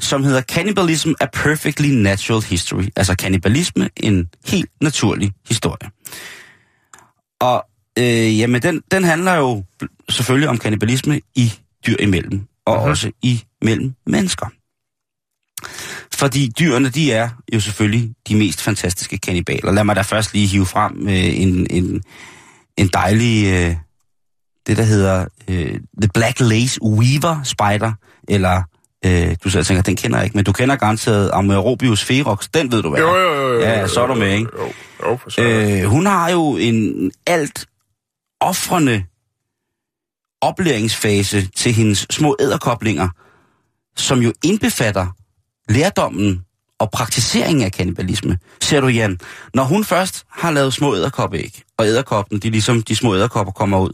som hedder Cannibalism A Perfectly Natural History. Altså kannibalisme, en helt naturlig historie. Og øh, jamen, den, den handler jo selvfølgelig om kannibalisme i dyr imellem, og Mhm. uh-huh. også i mellem mennesker. Fordi dyrene, de er jo selvfølgelig de mest fantastiske kannibaler. Lad mig da først lige hive frem øh, en, en, en dejlig, øh, det der hedder øh, The Black Lace Weaver Spider, eller øh, du selv tænker, den kender jeg ikke, men du kender garanteret Amerobius ferox, den ved du hvad Jo, jo, jo, jo. Ja, så er du med, ikke? Jo, jo. Øh, Øh, hun har jo en alt offrende oplæringsfase til hendes små æderkoblinger, som jo indbefatter lærdommen og praktiseringen af kannibalisme. Ser du, Jan, når hun først har lavet små æderkoppeæg, og æderkoppene, de ligesom de små æderkopper kommer ud,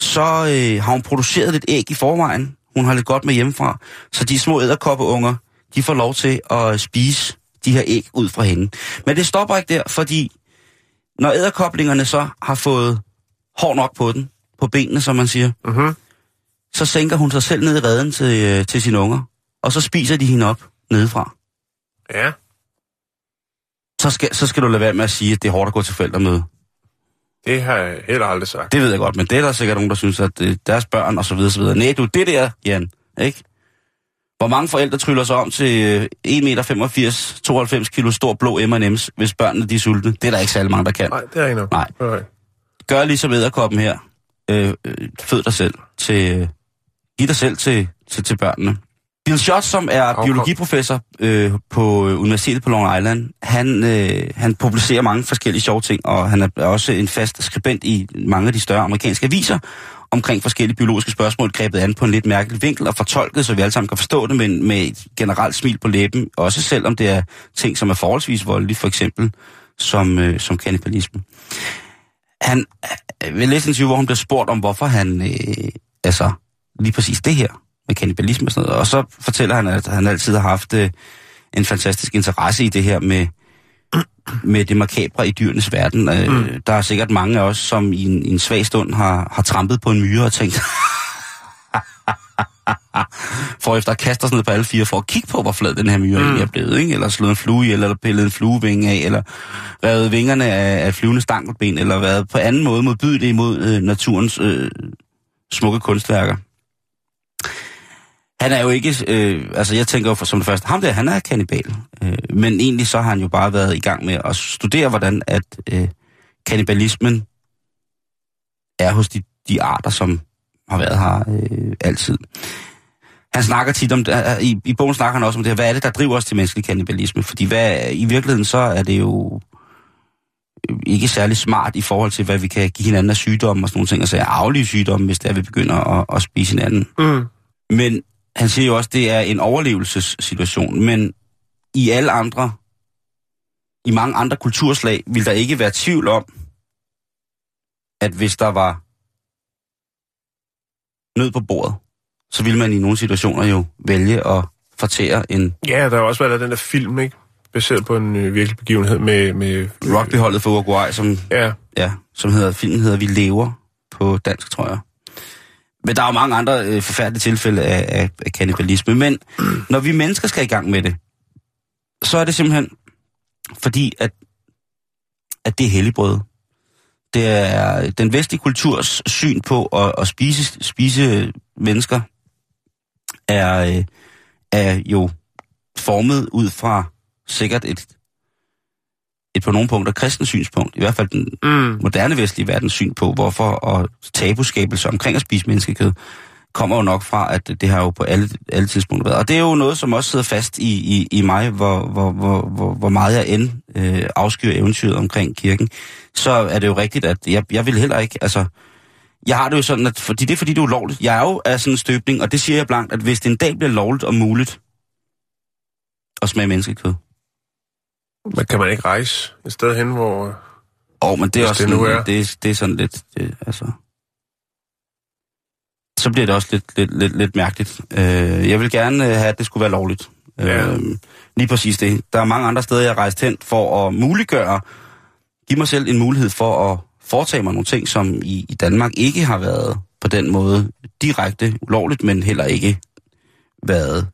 så øh, har hun produceret lidt æg i forvejen. Hun har lidt godt med hjemmefra. Så de små æderkoppeunger, de får lov til at spise de her æg ud fra hende. Men det stopper ikke der, fordi når æderkoblingerne så har fået hår nok på den, på benene, som man siger, mm-hmm. så sænker hun sig selv ned i redden til, øh, til sine unger, og så spiser de hende op nedefra. Ja. Så skal, så skal du lade være med at sige, at det er hårdt at gå til forældremøde. Det har jeg heller aldrig sagt. Det ved jeg godt, men det er der sikkert nogen, der synes, at det er deres børn og så videre, så videre. Nej, du, det der, Jan, ikke? Hvor mange forældre tryller sig om til øh, 1,85 meter, 92 kilo stor blå M&M's, hvis børnene de er sultne? Det er der ikke særlig mange, der kan. Nej, det er ikke noget. Nej. Okay. Gør ligesom æderkoppen her. Øh, øh, fød dig selv til... Øh, giv dig selv til, til, til børnene. Bill Schott, som er Afkom. biologiprofessor øh, på øh, Universitetet på Long Island, han, øh, han publicerer mange forskellige sjove ting, og han er også en fast skribent i mange af de større amerikanske aviser omkring forskellige biologiske spørgsmål grebet an på en lidt mærkelig vinkel og fortolket, så vi alle sammen kan forstå det, men med et generelt smil på læben, også selvom det er ting, som er forholdsvis voldelige, for eksempel som, øh, som kannibalisme. Han øh, vil læse en hvor han bliver spurgt om, hvorfor han, øh, altså lige præcis det her med kannibalisme og sådan noget, og så fortæller han, at han altid har haft øh, en fantastisk interesse i det her med, med det makabre i dyrenes verden. Øh, mm. Der er sikkert mange af os, som i en, i en svag stund har, har trampet på en myre og tænkt, for efter at kaste os ned på alle fire, for at kigge på, hvor flad den her myre mm. er blevet, ikke? eller slået en flue ihjel, eller pillet en fluevinge af, eller revet vingerne af, af flyvende stankelben, eller været på anden måde modbydelig imod øh, naturens øh, smukke kunstværker. Han er jo ikke, øh, altså jeg tænker jo for, som det første, ham der, han er kannibal. Øh, men egentlig så har han jo bare været i gang med at studere, hvordan at øh, kannibalismen er hos de, de arter, som har været her øh, altid. Han snakker tit om, øh, i, i bogen snakker han også om det her, hvad er det, der driver os til menneskelig kannibalisme? Fordi hvad, i virkeligheden så er det jo øh, ikke særlig smart i forhold til, hvad vi kan give hinanden af sygdomme og sådan nogle ting, altså aflige sygdomme, hvis det er, vi begynder at, at spise hinanden. Mm. Men han siger jo også, at det er en overlevelsessituation, men i alle andre, i mange andre kulturslag, vil der ikke være tvivl om, at hvis der var nød på bordet, så vil man i nogle situationer jo vælge at fortære en Ja, der har også været den der film, ikke? Baseret på en øh, virkelig begivenhed med... med rugbyholdet for Uruguay, som, Ja, ja, som hedder, filmen hedder Vi lever på dansk, tror jeg. Men der er jo mange andre øh, forfærdelige tilfælde af, af, af. Men når vi mennesker skal i gang med det, så er det simpelthen fordi, at, at det er helligbrød. Det er den vestlige kulturs syn på at, at spise, spise mennesker er, øh, er jo formet ud fra sikkert et, et på nogle punkter kristens synspunkt, i hvert fald den mm. moderne vestlige verdens syn på, hvorfor og tabuskabelse omkring at spise menneskekød, kommer jo nok fra, at det har jo på alle, alle tidspunkter været. Og det er jo noget, som også sidder fast i, i, i mig, hvor, hvor, hvor, hvor, hvor meget jeg end øh, afskyr eventyret omkring kirken. Så er det jo rigtigt, at jeg, jeg vil heller ikke, altså... Jeg har det jo sådan, at fordi det er fordi, det er ulovligt. Jeg er jo af sådan en støbning, og det siger jeg blankt, at hvis det en dag bliver lovligt og muligt at smage menneskekød, Men kan man ikke rejse et sted hen, hvor... Åh, oh, men det er også det sådan, er. det, det er sådan lidt, det, altså... Så bliver det også lidt, lidt, lidt, lidt mærkeligt. Øh, jeg vil gerne øh, have, at det skulle være lovligt. Ja. Øh, lige præcis det. Der er mange andre steder, jeg har rejst hen for at muliggøre, give mig selv en mulighed for at foretage mig nogle ting, som i, i Danmark ikke har været på den måde direkte ulovligt, men heller ikke været,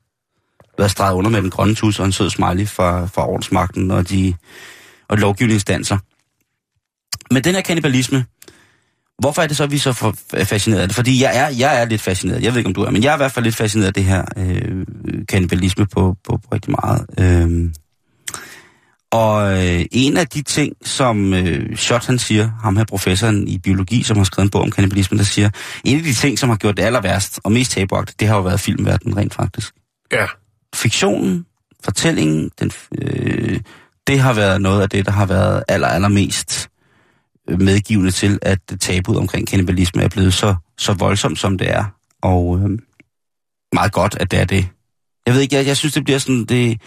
været streget under med den grønne tus og en sød smiley fra, fra ordensmagten og de og lovgivningsdanser. Men den her kanibalisme, hvorfor er det så, at vi er så fascineret af det? Fordi jeg er, jeg er lidt fascineret, jeg ved ikke, om du er, men jeg er i hvert fald lidt fascineret af det her øh, kanibalisme på, på, på rigtig meget. Øh, og øh, en af de ting, som øh, Schott han siger, ham her professoren i biologi, som har skrevet en bog om kanibalisme, der siger, en af de ting, som har gjort det aller værst og mest tabuagtigt, det har jo været filmverdenen rent faktisk. Ja. Fiktionen, fortællingen, den, øh, det har været noget af det, der har været aller, allermest øh, medgivende til, at tabuet omkring kanibalisme er blevet så, så voldsomt, som det er. Og øh, meget godt, at det er det. Jeg ved ikke, jeg, jeg synes, det bliver sådan, det,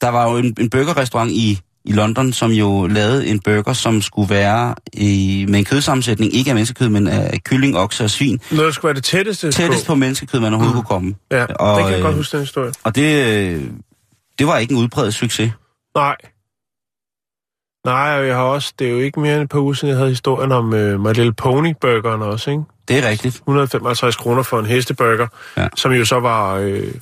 der var jo en, en burgerrestaurant i, i London, som jo lavede en burger, som skulle være i, med en kødsammensætning, ikke af menneskekød, men af kylling, okse og svin. Noget, der skulle være det tætteste Tættest på menneskekød, man overhovedet mm. kunne komme. Ja, Og, det kan jeg godt øh, huske, den historie. Og det, øh, det var ikke en udbredt succes. Nej. Nej, og jeg har også, det er jo ikke mere end et par uger siden, jeg havde historien om uh, My Little Pony-burgeren også, ikke? Det er rigtigt. 155 kroner for en hesteburger, Ja. som jo så var øh,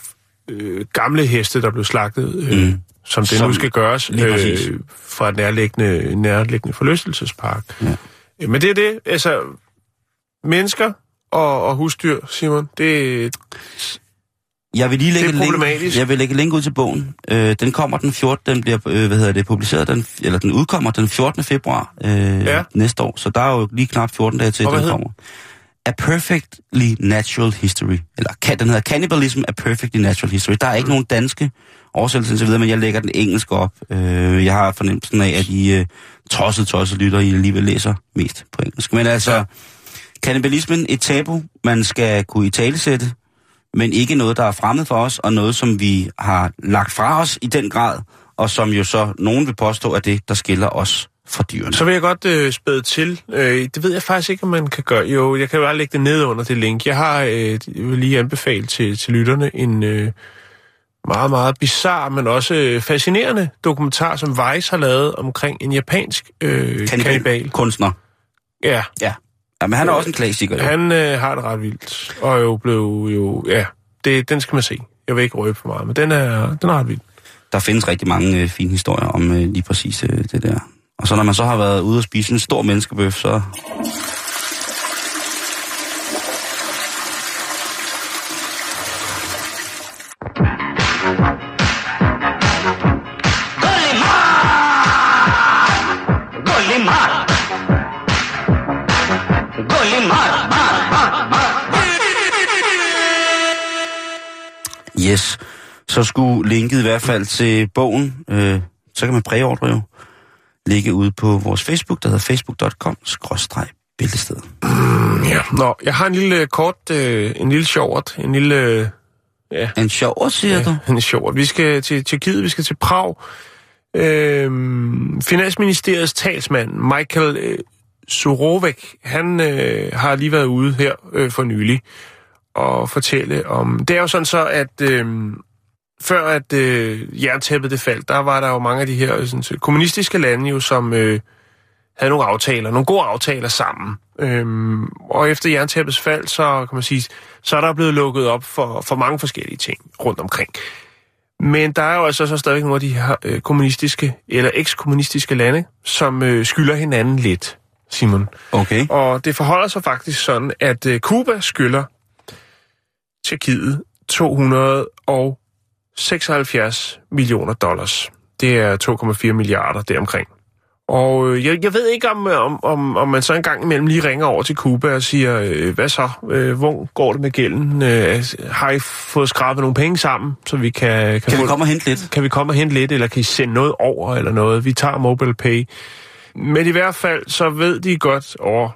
øh, gamle heste, der blev slagtet, øh, Mm. som det Som- nu skal gøres øh, fra et nærliggende, nærliggende forlystelsespark. Ja. Øh, Men det er det, altså mennesker og, og husdyr, Simon, det, Jeg vil lige lægge Det er link, jeg vil lægge link ud til bogen. Øh, den kommer den 14. Den bliver øh, hvad hedder det, publiceret, den, eller den udkommer den 14. februar øh, Ja. næste år. Så der er jo lige knap 14 dage til, Og den kommer. A Perfectly Natural History. Eller den hedder Cannibalism, A Perfectly Natural History. Der er ikke mm. nogen danske oversættelser indtil videre, men jeg lægger den engelske op. Øh, jeg har fornemmelsen af, at I øh, tosset, tosset lytter, I alligevel læser mest på engelsk. Men altså, Kannibalismen et tabu, man skal kunne i talesætte, men ikke noget, der er fremmed for os, og noget, som vi har lagt fra os i den grad, og som jo så nogen vil påstå er det, der skiller os fra dyrene. Så vil jeg godt øh, spæde til. Øh, det ved jeg faktisk ikke, om man kan gøre. Jo, jeg kan bare lægge det ned under det link. Jeg har øh, jeg vil lige anbefale til, til lytterne en øh, meget, meget bizarre, men også øh, fascinerende dokumentar, som Vice har lavet omkring en japansk øh, kannibal. Kunstner. Ja, Ja. ja. men han er også en klassiker. Jo. han øh, har det ret vildt. Og jo blev jo... Ja, det, den skal man se. Jeg vil ikke røbe for meget, men den er, den er ret vild. Der findes rigtig mange øh, fine historier om øh, lige præcis øh, det der. Og så når man så har været ude og spise en stor menneskebøf, så... Yes. Så skulle linket i hvert fald til bogen, øh, så kan man præordre jo, ligge ude på vores Facebook, der hedder facebook.com bæltested. Ja. Nå, jeg har en lille øh, kort, øh, en lille short, en lille... Øh, ja, En sjov, siger ja. du? en short. Vi skal til Tjekkiet, vi skal til Prag. Øhm, Finansministeriets talsmand, Michael øh, Surovek, han øh, har lige været ude her øh, for nylig og fortælle om... Det er jo sådan så, at øh, før at øh, jerntæppet det faldt, der var der jo mange af de her sådan, så kommunistiske lande jo, som øh, havde nogle aftaler, nogle gode aftaler sammen. Øhm, og efter jerntæppets fald, så kan man sige, så er der blevet lukket op for, for mange forskellige ting rundt omkring. Men der er jo altså så stadig nogle af de her øh, kommunistiske eller ekskommunistiske lande, som øh, skylder hinanden lidt, Simon. Okay. Og det forholder sig faktisk sådan, at øh, Cuba skylder Tjekkiet 276 millioner dollars. Det er 2,4 milliarder deromkring. Og øh, jeg, jeg ved ikke, om, om, om, om man så en gang imellem lige ringer over til Cuba og siger, øh, hvad så, øh, hvor går det med gælden? Øh, har I fået skrabet nogle penge sammen, så vi kan... Kan, Kan få, vi komme og hente lidt? kan vi komme og hente lidt, eller kan I sende noget over, eller noget? Vi tager mobile pay. Men i hvert fald, så ved de godt over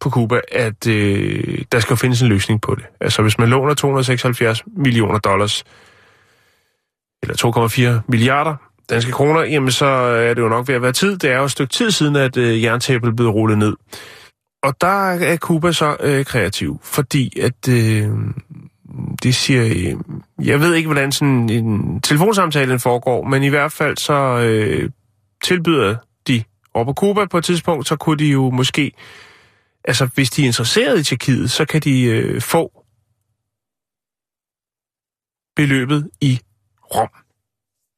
på Cuba, at øh, der skal findes en løsning på det. Altså, hvis man låner 276 millioner dollars, eller 2,4 milliarder danske kroner, jamen så er det jo nok ved at være tid. Det er jo et stykke tid siden, at øh, jerntæppet blev rullet ned. Og der er Cuba så øh, kreativ, fordi at øh, de siger, øh, jeg ved ikke, hvordan sådan en telefonsamtale foregår, men i hvert fald så øh, tilbyder de over på Cuba på et tidspunkt, så kunne de jo måske, altså hvis de er interesseret i Tjekkiet, så kan de øh, få beløbet i rom.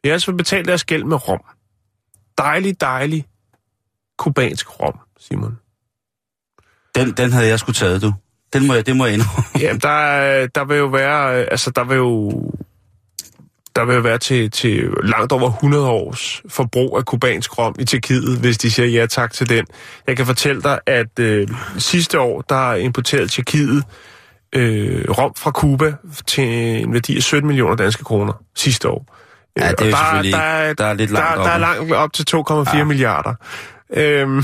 De har altså betalt deres gæld med rom. Dejlig, dejlig kubansk rom, Simon. Den, den havde jeg sgu taget, du. Den må jeg, det må jeg indrømme. Jamen, der, er- der vil jo være, altså der vil jo, der vil jo være til, til langt over 100 års forbrug af kubansk rom i Tjekkiet, hvis de siger ja tak til den. Jeg kan fortælle dig, at øh, sidste år, der importerede Tjekkiet øh, rom fra Cuba til en værdi af 17 millioner danske kroner sidste år. Ja, det er jo der, der, er- der er lidt langt der, der er langt op til 2,4 Ja. milliarder. Øhm,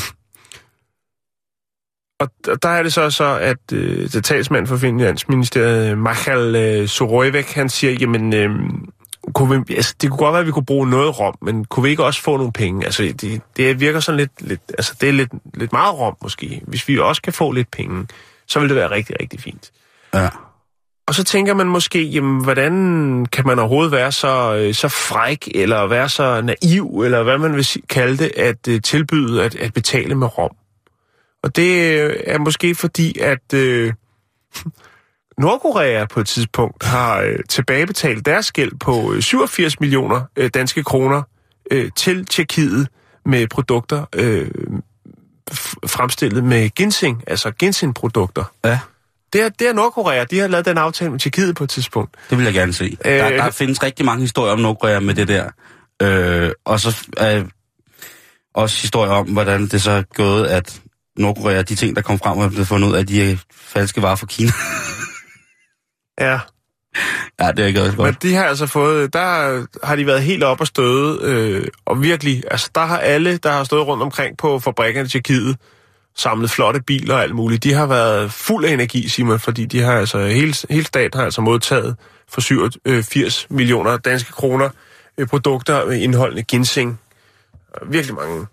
og der er det så så, at øh, det talsmand for Finansministeriet, Michael øh, Sorojevek, han siger, jamen, øh, kunne vi, altså, det kunne godt være, at vi kunne bruge noget rom, men kunne vi ikke også få nogle penge? Altså, det, det virker sådan lidt, lidt altså, det er lidt, lidt meget rom måske. Hvis vi også kan få lidt penge, så vil det være rigtig, rigtig fint. Ja. Og så tænker man måske, jamen, hvordan kan man overhovedet være så, øh, så fræk, eller være så naiv, eller hvad man vil kalde det, at uh, tilbyde at, at betale med rom. Og det øh, er måske fordi, at øh, Nordkorea på et tidspunkt har øh, tilbagebetalt deres gæld på øh, 87 millioner øh, danske kroner øh, til Tjekkiet med produkter øh, fremstillet med ginseng, altså ginseng-produkter. ja, Det er, det er Nordkorea. De har lavet den aftale med Tjekkiet på et tidspunkt. det vil jeg gerne se. Øh. Der, der findes rigtig mange historier om Nordkorea med det der. Øh, og så øh, også historier om, hvordan det så er gået, at Nordkorea, de ting, der kom frem, er blevet fundet ud af, at de er falske varer fra Kina. Ja. ja, det er ikke også Men godt. de har altså fået, der har de været helt op og støde, øh, og virkelig, altså der har alle, der har stået rundt omkring på fabrikkerne i Tjekkiet, samlet flotte biler og alt muligt. De har været fuld af energi, Simon, fordi de har altså, hele, hele staten har altså modtaget for 87 millioner danske kroner øh, produkter med indholdende ginseng. Virkelig mange.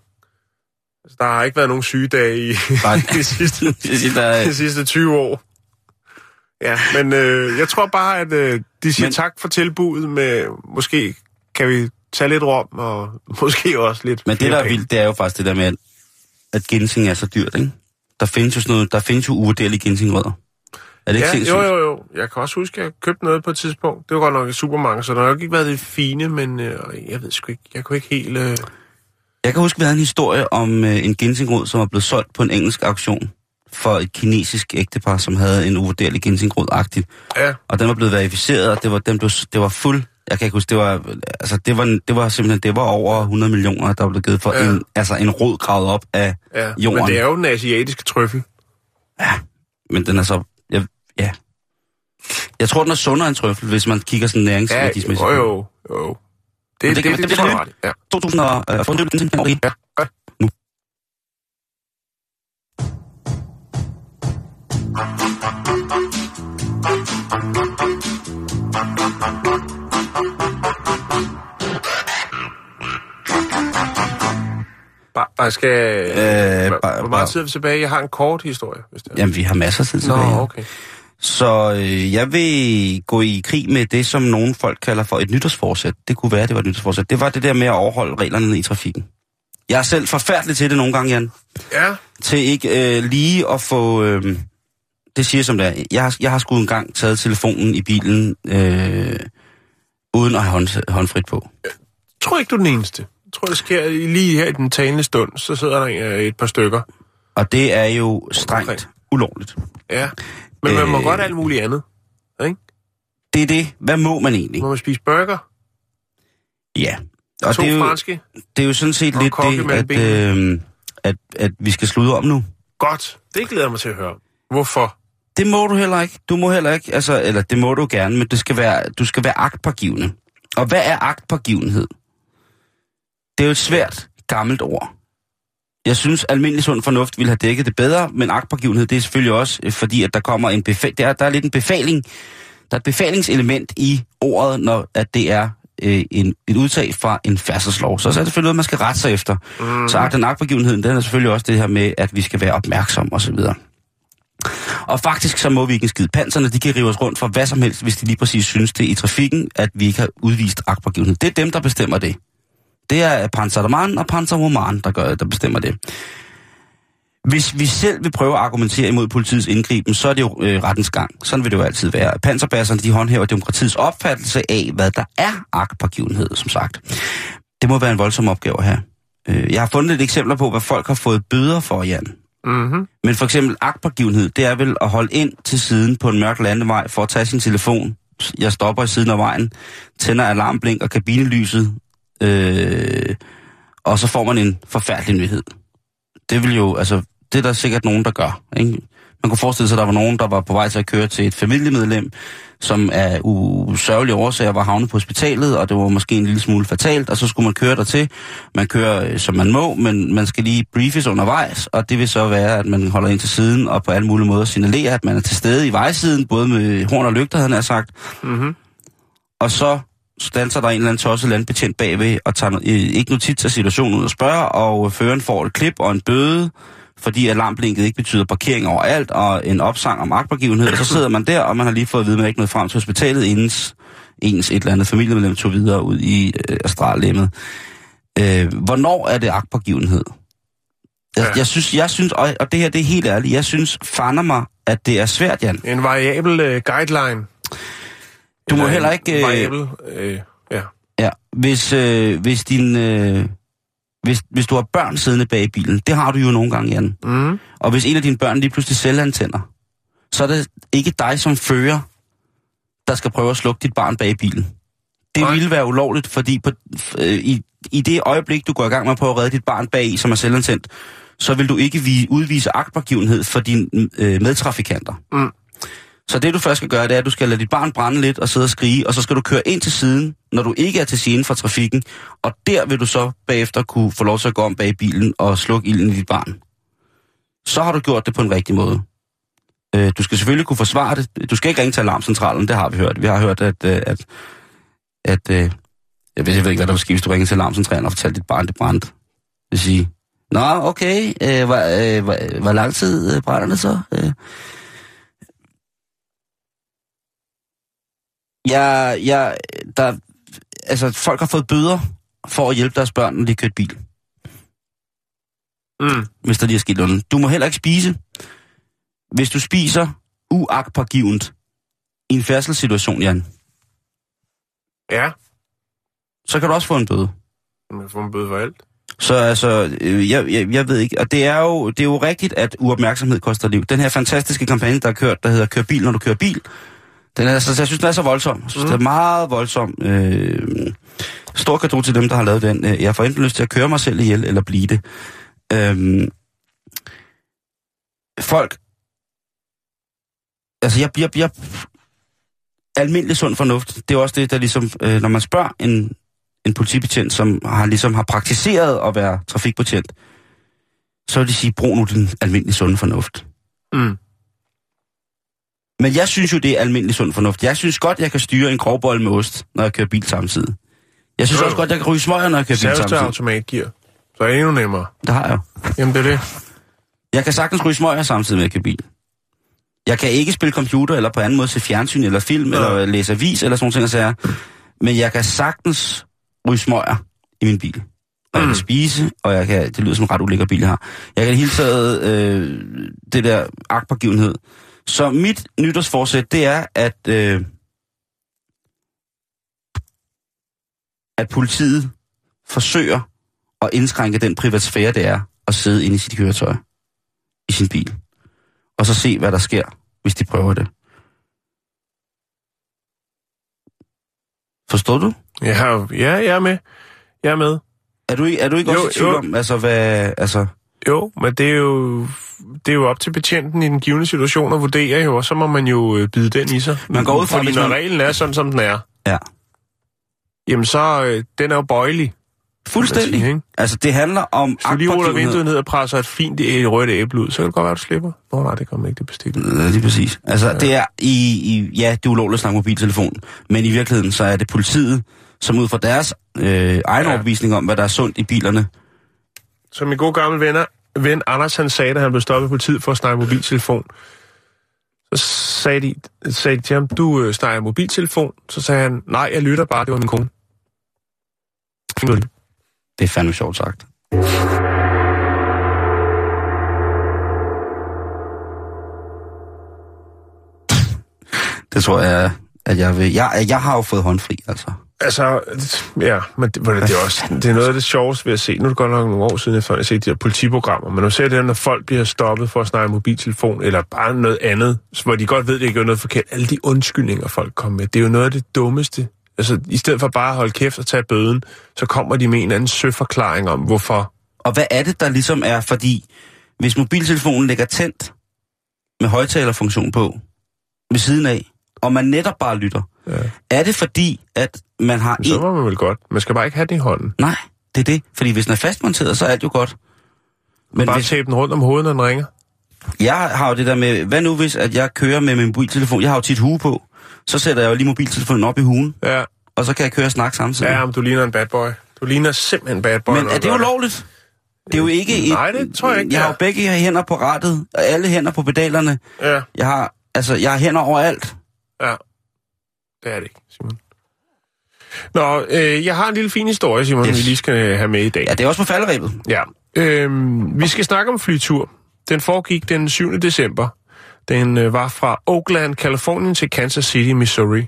Altså, der har ikke været nogen sygedage i de, sidste, de sidste 20 år. Ja, men øh, jeg tror bare, at øh, de siger Men- tak for tilbuddet med, måske kan vi tage lidt rom, og måske også lidt Men det, der er vildt, det er jo faktisk det der med, at, at ginseng er så dyrt, ikke? Der findes jo sådan noget, der findes jo uvurderlige ginsengrødder. Er det ikke Ja, sindssygt? jo, jo, jo. Jeg kan også huske, at jeg købte noget på et tidspunkt. Det var godt nok et supermarked, så det har nok ikke været det fine, men øh, jeg ved sgu ikke, jeg kunne ikke helt... Øh... Jeg kan huske, vi havde en historie om øh, en ginsengrod, som var blevet solgt på en engelsk auktion for et kinesisk ægtepar, som havde en uvurderlig ginsengrod-agtigt. Ja, Og den var blevet verificeret, og det var, den blev, det var fuld... Jeg kan ikke huske, det var, altså det var, det var simpelthen, det var over 100 millioner, der blev givet for Ja. en, altså en rod gravet op af ja. jorden. Men det er jo den asiatiske trøffel. Men den er så... Jeg, ja. Jeg tror, den er sundere end trøffel, hvis man kigger sådan Ja, næringsværdismæssigt. jo, jo, jo. Det, Men det, det det, kan- det, det det, bliver tror jeg nyt. ret i. Ja. 2000 og... Øh, fundet den ting, Ja. ja. Nu. Bare, bare skal... Øh, bare- hvor meget tid er vi tilbage? Jeg har en kort historie, hvis det er. Jamen, vi har masser af tid Nå, tilbage. her. okay. Så øh, jeg vil gå i krig med det, som nogle folk kalder for et nytårsforsæt. Det kunne være, det var et nytårsforsæt. Det var det der med at overholde reglerne i trafikken. Jeg er selv forfærdelig til det nogle gange, Jan. Ja, Til ikke øh, lige at få... Øh, det siger jeg som det er. Jeg har, jeg har sgu engang taget telefonen i bilen, øh, uden at have hånd, håndfrit på. tror ikke, du er den eneste. Jeg tror, det sker lige her i den talende stund. Så sidder der øh, et par stykker. Og det er jo strengt Okay. ulovligt. Ja. Men man må Øh. godt alt muligt andet. Ikke? Det er det. Hvad må man egentlig? Må man spise burger? Ja. Og to det er, jo, franske? det er jo sådan set lidt det, at, øh, at, at vi skal slutte om nu. Godt. Det glæder jeg mig til at høre. Hvorfor? Det må du heller ikke. Du må heller ikke, altså, eller det må du gerne, men det skal være, du skal være agtpågivende. Og hvad er agtpågivenhed? Det er jo et svært, gammelt ord. Jeg synes, almindelig sund fornuft ville have dækket det bedre, men agtpågivenhed, det er selvfølgelig også, øh, fordi at der kommer en befal... Der, er, der er lidt en befaling. Der er et befalingselement i ordet, når at det er øh, en, et udtag fra en færdselslov. Så, så er det selvfølgelig noget, man skal rette sig efter. Mm. Så agt- og agtpågivenheden, den er selvfølgelig også det her med, at vi skal være opmærksom osv. Og faktisk så må vi ikke skide. Panserne, de kan rive os rundt for hvad som helst, hvis de lige præcis synes det i trafikken, at vi ikke har udvist agtpågivenhed. Det er dem, der bestemmer det. Det er Panzermann og Panzerwoman, der, gør, der bestemmer det. Hvis vi selv vil prøve at argumentere imod politiets indgriben, så er det jo øh, rettens gang. Sådan vil det jo altid være. Panserbasserne, de håndhæver demokratiets opfattelse af, hvad der er agtpågivenhed, som sagt. Det må være en voldsom opgave her. Øh, jeg har fundet lidt eksempler på, hvad folk har fået bøder for, Jan. Mm-hmm. Men for eksempel agtpågivenhed, det er vel at holde ind til siden på en mørk landevej for at tage sin telefon. Jeg stopper i siden af vejen, tænder alarmblink og kabinelyset, øh, og så får man en forfærdelig nyhed. Det vil jo, altså, det er der sikkert nogen, der gør. Ikke? Man kunne forestille sig, at der var nogen, der var på vej til at køre til et familiemedlem, som af usørgelige årsager var havnet på hospitalet, og det var måske en lille smule fatalt, og så skulle man køre dertil. Man kører, øh, som man må, men man skal lige briefes undervejs, og det vil så være, at man holder ind til siden, og på alle mulige måder signalerer, at man er til stede i vejsiden, både med horn og lygter, han sagt. Mm-hmm. Og så standser der en eller anden tosset landbetjent bagved, og tager øh, ikke notits af situationen ud og spørger, og føreren får et klip og en bøde, fordi alarmblinket ikke betyder parkering overalt, og en opsang om agtpågivenhed, og så sidder man der, og man har lige fået at vide, at man ikke nåede frem til hospitalet, inden ens et eller andet familiemedlem tog videre ud i øh, astrallemmet. Øh, hvornår er det agtpågivenhed? Jeg, Ja. jeg, synes, jeg synes, og, og det her det er helt ærligt, jeg synes fander mig, at det er svært, Jan. En variabel øh, guideline. Du må Eller heller ikke... Øh, Variabel, øh, ja. Ja, hvis, øh, hvis din... Øh, hvis, hvis du har børn siddende bag i bilen, det har du jo nogle gange, Jan. Mm. Og hvis en af dine børn lige pludselig selvantænder, så er det ikke dig som fører, der skal prøve at slukke dit barn bag i bilen. Det Nej. ville være ulovligt, fordi på, øh, i, i det øjeblik, du går i gang med at prøve at redde dit barn bag i, som er selvantændt, så vil du ikke vi, udvise agtpågivenhed for dine øh, medtrafikanter. Mm. Så det du først skal gøre, det er, at du skal lade dit barn brænde lidt og sidde og skrige, og så skal du køre ind til siden, når du ikke er til siden for trafikken, og der vil du så bagefter kunne få lov til at gå om bag bilen og slukke ilden i dit barn. så har du gjort det på en rigtig måde. Øh, du skal selvfølgelig kunne forsvare det. Du skal ikke ringe til alarmcentralen, det har vi hørt. Vi har hørt, at, øh, at, at øh, jeg, ved, jeg ved ikke, hvad der vil ske, hvis du ringer til alarmcentralen og fortæller dit barn, det brændte. Det vil sige, Nå, okay, øh, hvor, øh, hvor, hvor lang tid brænder det så? Øh. Jeg, jeg, der, altså, folk har fået bøder for at hjælpe deres børn, når de kørt bil. Mm. hvis der lige er sket noget. Du må heller ikke spise. Hvis du spiser uagtpågivent i en færdselssituation, Jan, Ja, så kan du også få en bøde. man får en bøde for alt. Så altså, øh, jeg, jeg, jeg ved ikke, og det er, jo, det er jo rigtigt, at uopmærksomhed koster liv. Den her fantastiske kampagne, der er kørt, der hedder Kør bil, når du kører bil, den er, altså, jeg synes, den er så voldsom. Jeg synes, mm. det er meget voldsom. Øh, stor kado til dem, der har lavet den. Øh, Jeg får enten lyst til at køre mig selv ihjel, eller blive det. Øh, folk... Altså, jeg bliver... Jeg, almindelig sund fornuft, det er også det, der ligesom... Øh, når man spørger en, en politibetjent, som har, ligesom har praktiseret at være trafikbetjent, så vil de sige, brug nu den almindelige sunde fornuft. Mm. Men jeg synes jo, det er almindelig sund fornuft. Jeg synes godt, jeg kan styre en grovbold med ost, når jeg kører bil samtidig. Jeg synes Jo, også godt, jeg kan ryge smøger, når jeg kører bil samtidig. automatgear. Så er det endnu nemmere. Det har jeg. Jamen, det er det. Jeg kan sagtens ryge smøger samtidig med at køre bil. Jeg kan ikke spille computer, eller på anden måde se fjernsyn, eller film, Nej. eller læse avis, eller sådan nogle ting. Men jeg kan sagtens ryge smøger i min bil. Og jeg Mm. kan spise, og jeg kan, det lyder som en ret ulækker bil, jeg har. Jeg kan i det hele taget, øh, det der agtpågivenhed. Så mit nytårsforsæt, det er, at, øh, at politiet forsøger at indskrænke den privatsfære, det er at sidde inde i sit køretøj, i sin bil, og så se, hvad der sker, hvis de prøver det. Forstår du? Jo- ja, jeg er med. Jeg er med. Er du, ikke- er du ikke Jo, også i tvivl om, altså hvad, altså, Jo, men det er jo, det er jo op til betjenten i den givende situation at vurdere jo, og så må man jo øh, bide den i sig. Man går ud fra, Fordi hvis når man- reglen er sådan, som den er, ja, jamen så, øh, den er jo bøjelig. fuldstændig. sige? Altså, det handler om Hvis du lige ruller vinduet ned og presser et fint et rødt æble ud, så kan det godt være, at du slipper. Nå nej, det kommer ikke, det bestik. Ja, lige præcis. Altså, ja. det er i, i, ja, det er ulovligt at snakke mobiltelefon, men i virkeligheden, så er det politiet, som ud fra deres øh, egen ja. overbevisning om, hvad der er sundt i bilerne, som min gode gamle venner, ven Anders, han sagde, da han blev stoppet på tid for at snakke mobiltelefon, så sagde de, sagde de til ham, du øh, snakker mobiltelefon. Så sagde han, nej, jeg lytter bare, det var min kone. det er fandme sjovt sagt. Det tror jeg, at jeg vil. Jeg, jeg har jo fået håndfri, altså. Altså, ja, men det, det, det, er også, det er noget af det sjoveste ved at se. Nu er det godt nok nogle år siden, jeg har set de her politiprogrammer, men når du ser det, når folk bliver stoppet for at snakke mobiltelefon, eller bare noget andet, hvor de godt ved, at det ikke er noget forkert. Alle de undskyldninger, folk kommer med, det er jo noget af det dummeste. Altså, i stedet for bare at holde kæft og tage bøden, så kommer de med en anden søforklaring om, hvorfor. Og hvad er det, der ligesom er? Fordi hvis mobiltelefonen ligger tændt med højtalerfunktion på ved siden af, og man netop bare lytter, Ja. er det fordi, at man har Så en... må man vel godt. Man skal bare ikke have den i hånden. Nej, det er det. Fordi hvis den er fastmonteret, så er alt jo godt. Men Bare hvis, tabe den rundt om hovedet, når den ringer. jeg har jo det der med, hvad nu hvis, at jeg kører med min mobiltelefon, jeg har jo tit hue på, så sætter jeg jo lige mobiltelefonen op i hugen, Ja, og så kan jeg køre og snakke samtidig. ja men du ligner en bad boy. Du ligner simpelthen en bad boy. Men er det ulovligt? Det er jo ikke... Nej, det tror jeg ikke, Jeg har jo begge hænder på rattet, og alle hænder på pedalerne. Ja, Jeg har, altså, jeg har hænder overalt. ja. Det er det ikke, Simon. Nå, øh, jeg har en lille fin historie, Simon, yes. Vi lige skal have med i dag. Ja, det er også på falderæbet. Ja. Øhm, vi skal snakke om flytur. Den foregik den 7. december. Den øh, var fra Oakland, Kalifornien til Kansas City, Missouri.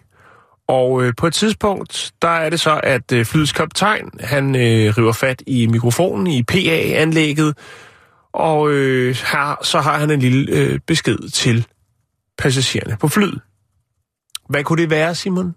Og øh, på et tidspunkt, der er det så, at øh, flyets kaptajn, han øh, river fat i mikrofonen i PA-anlægget, og øh, her, så har han en lille øh, besked til passagererne på flyet. Hvad kunne det være, Simon?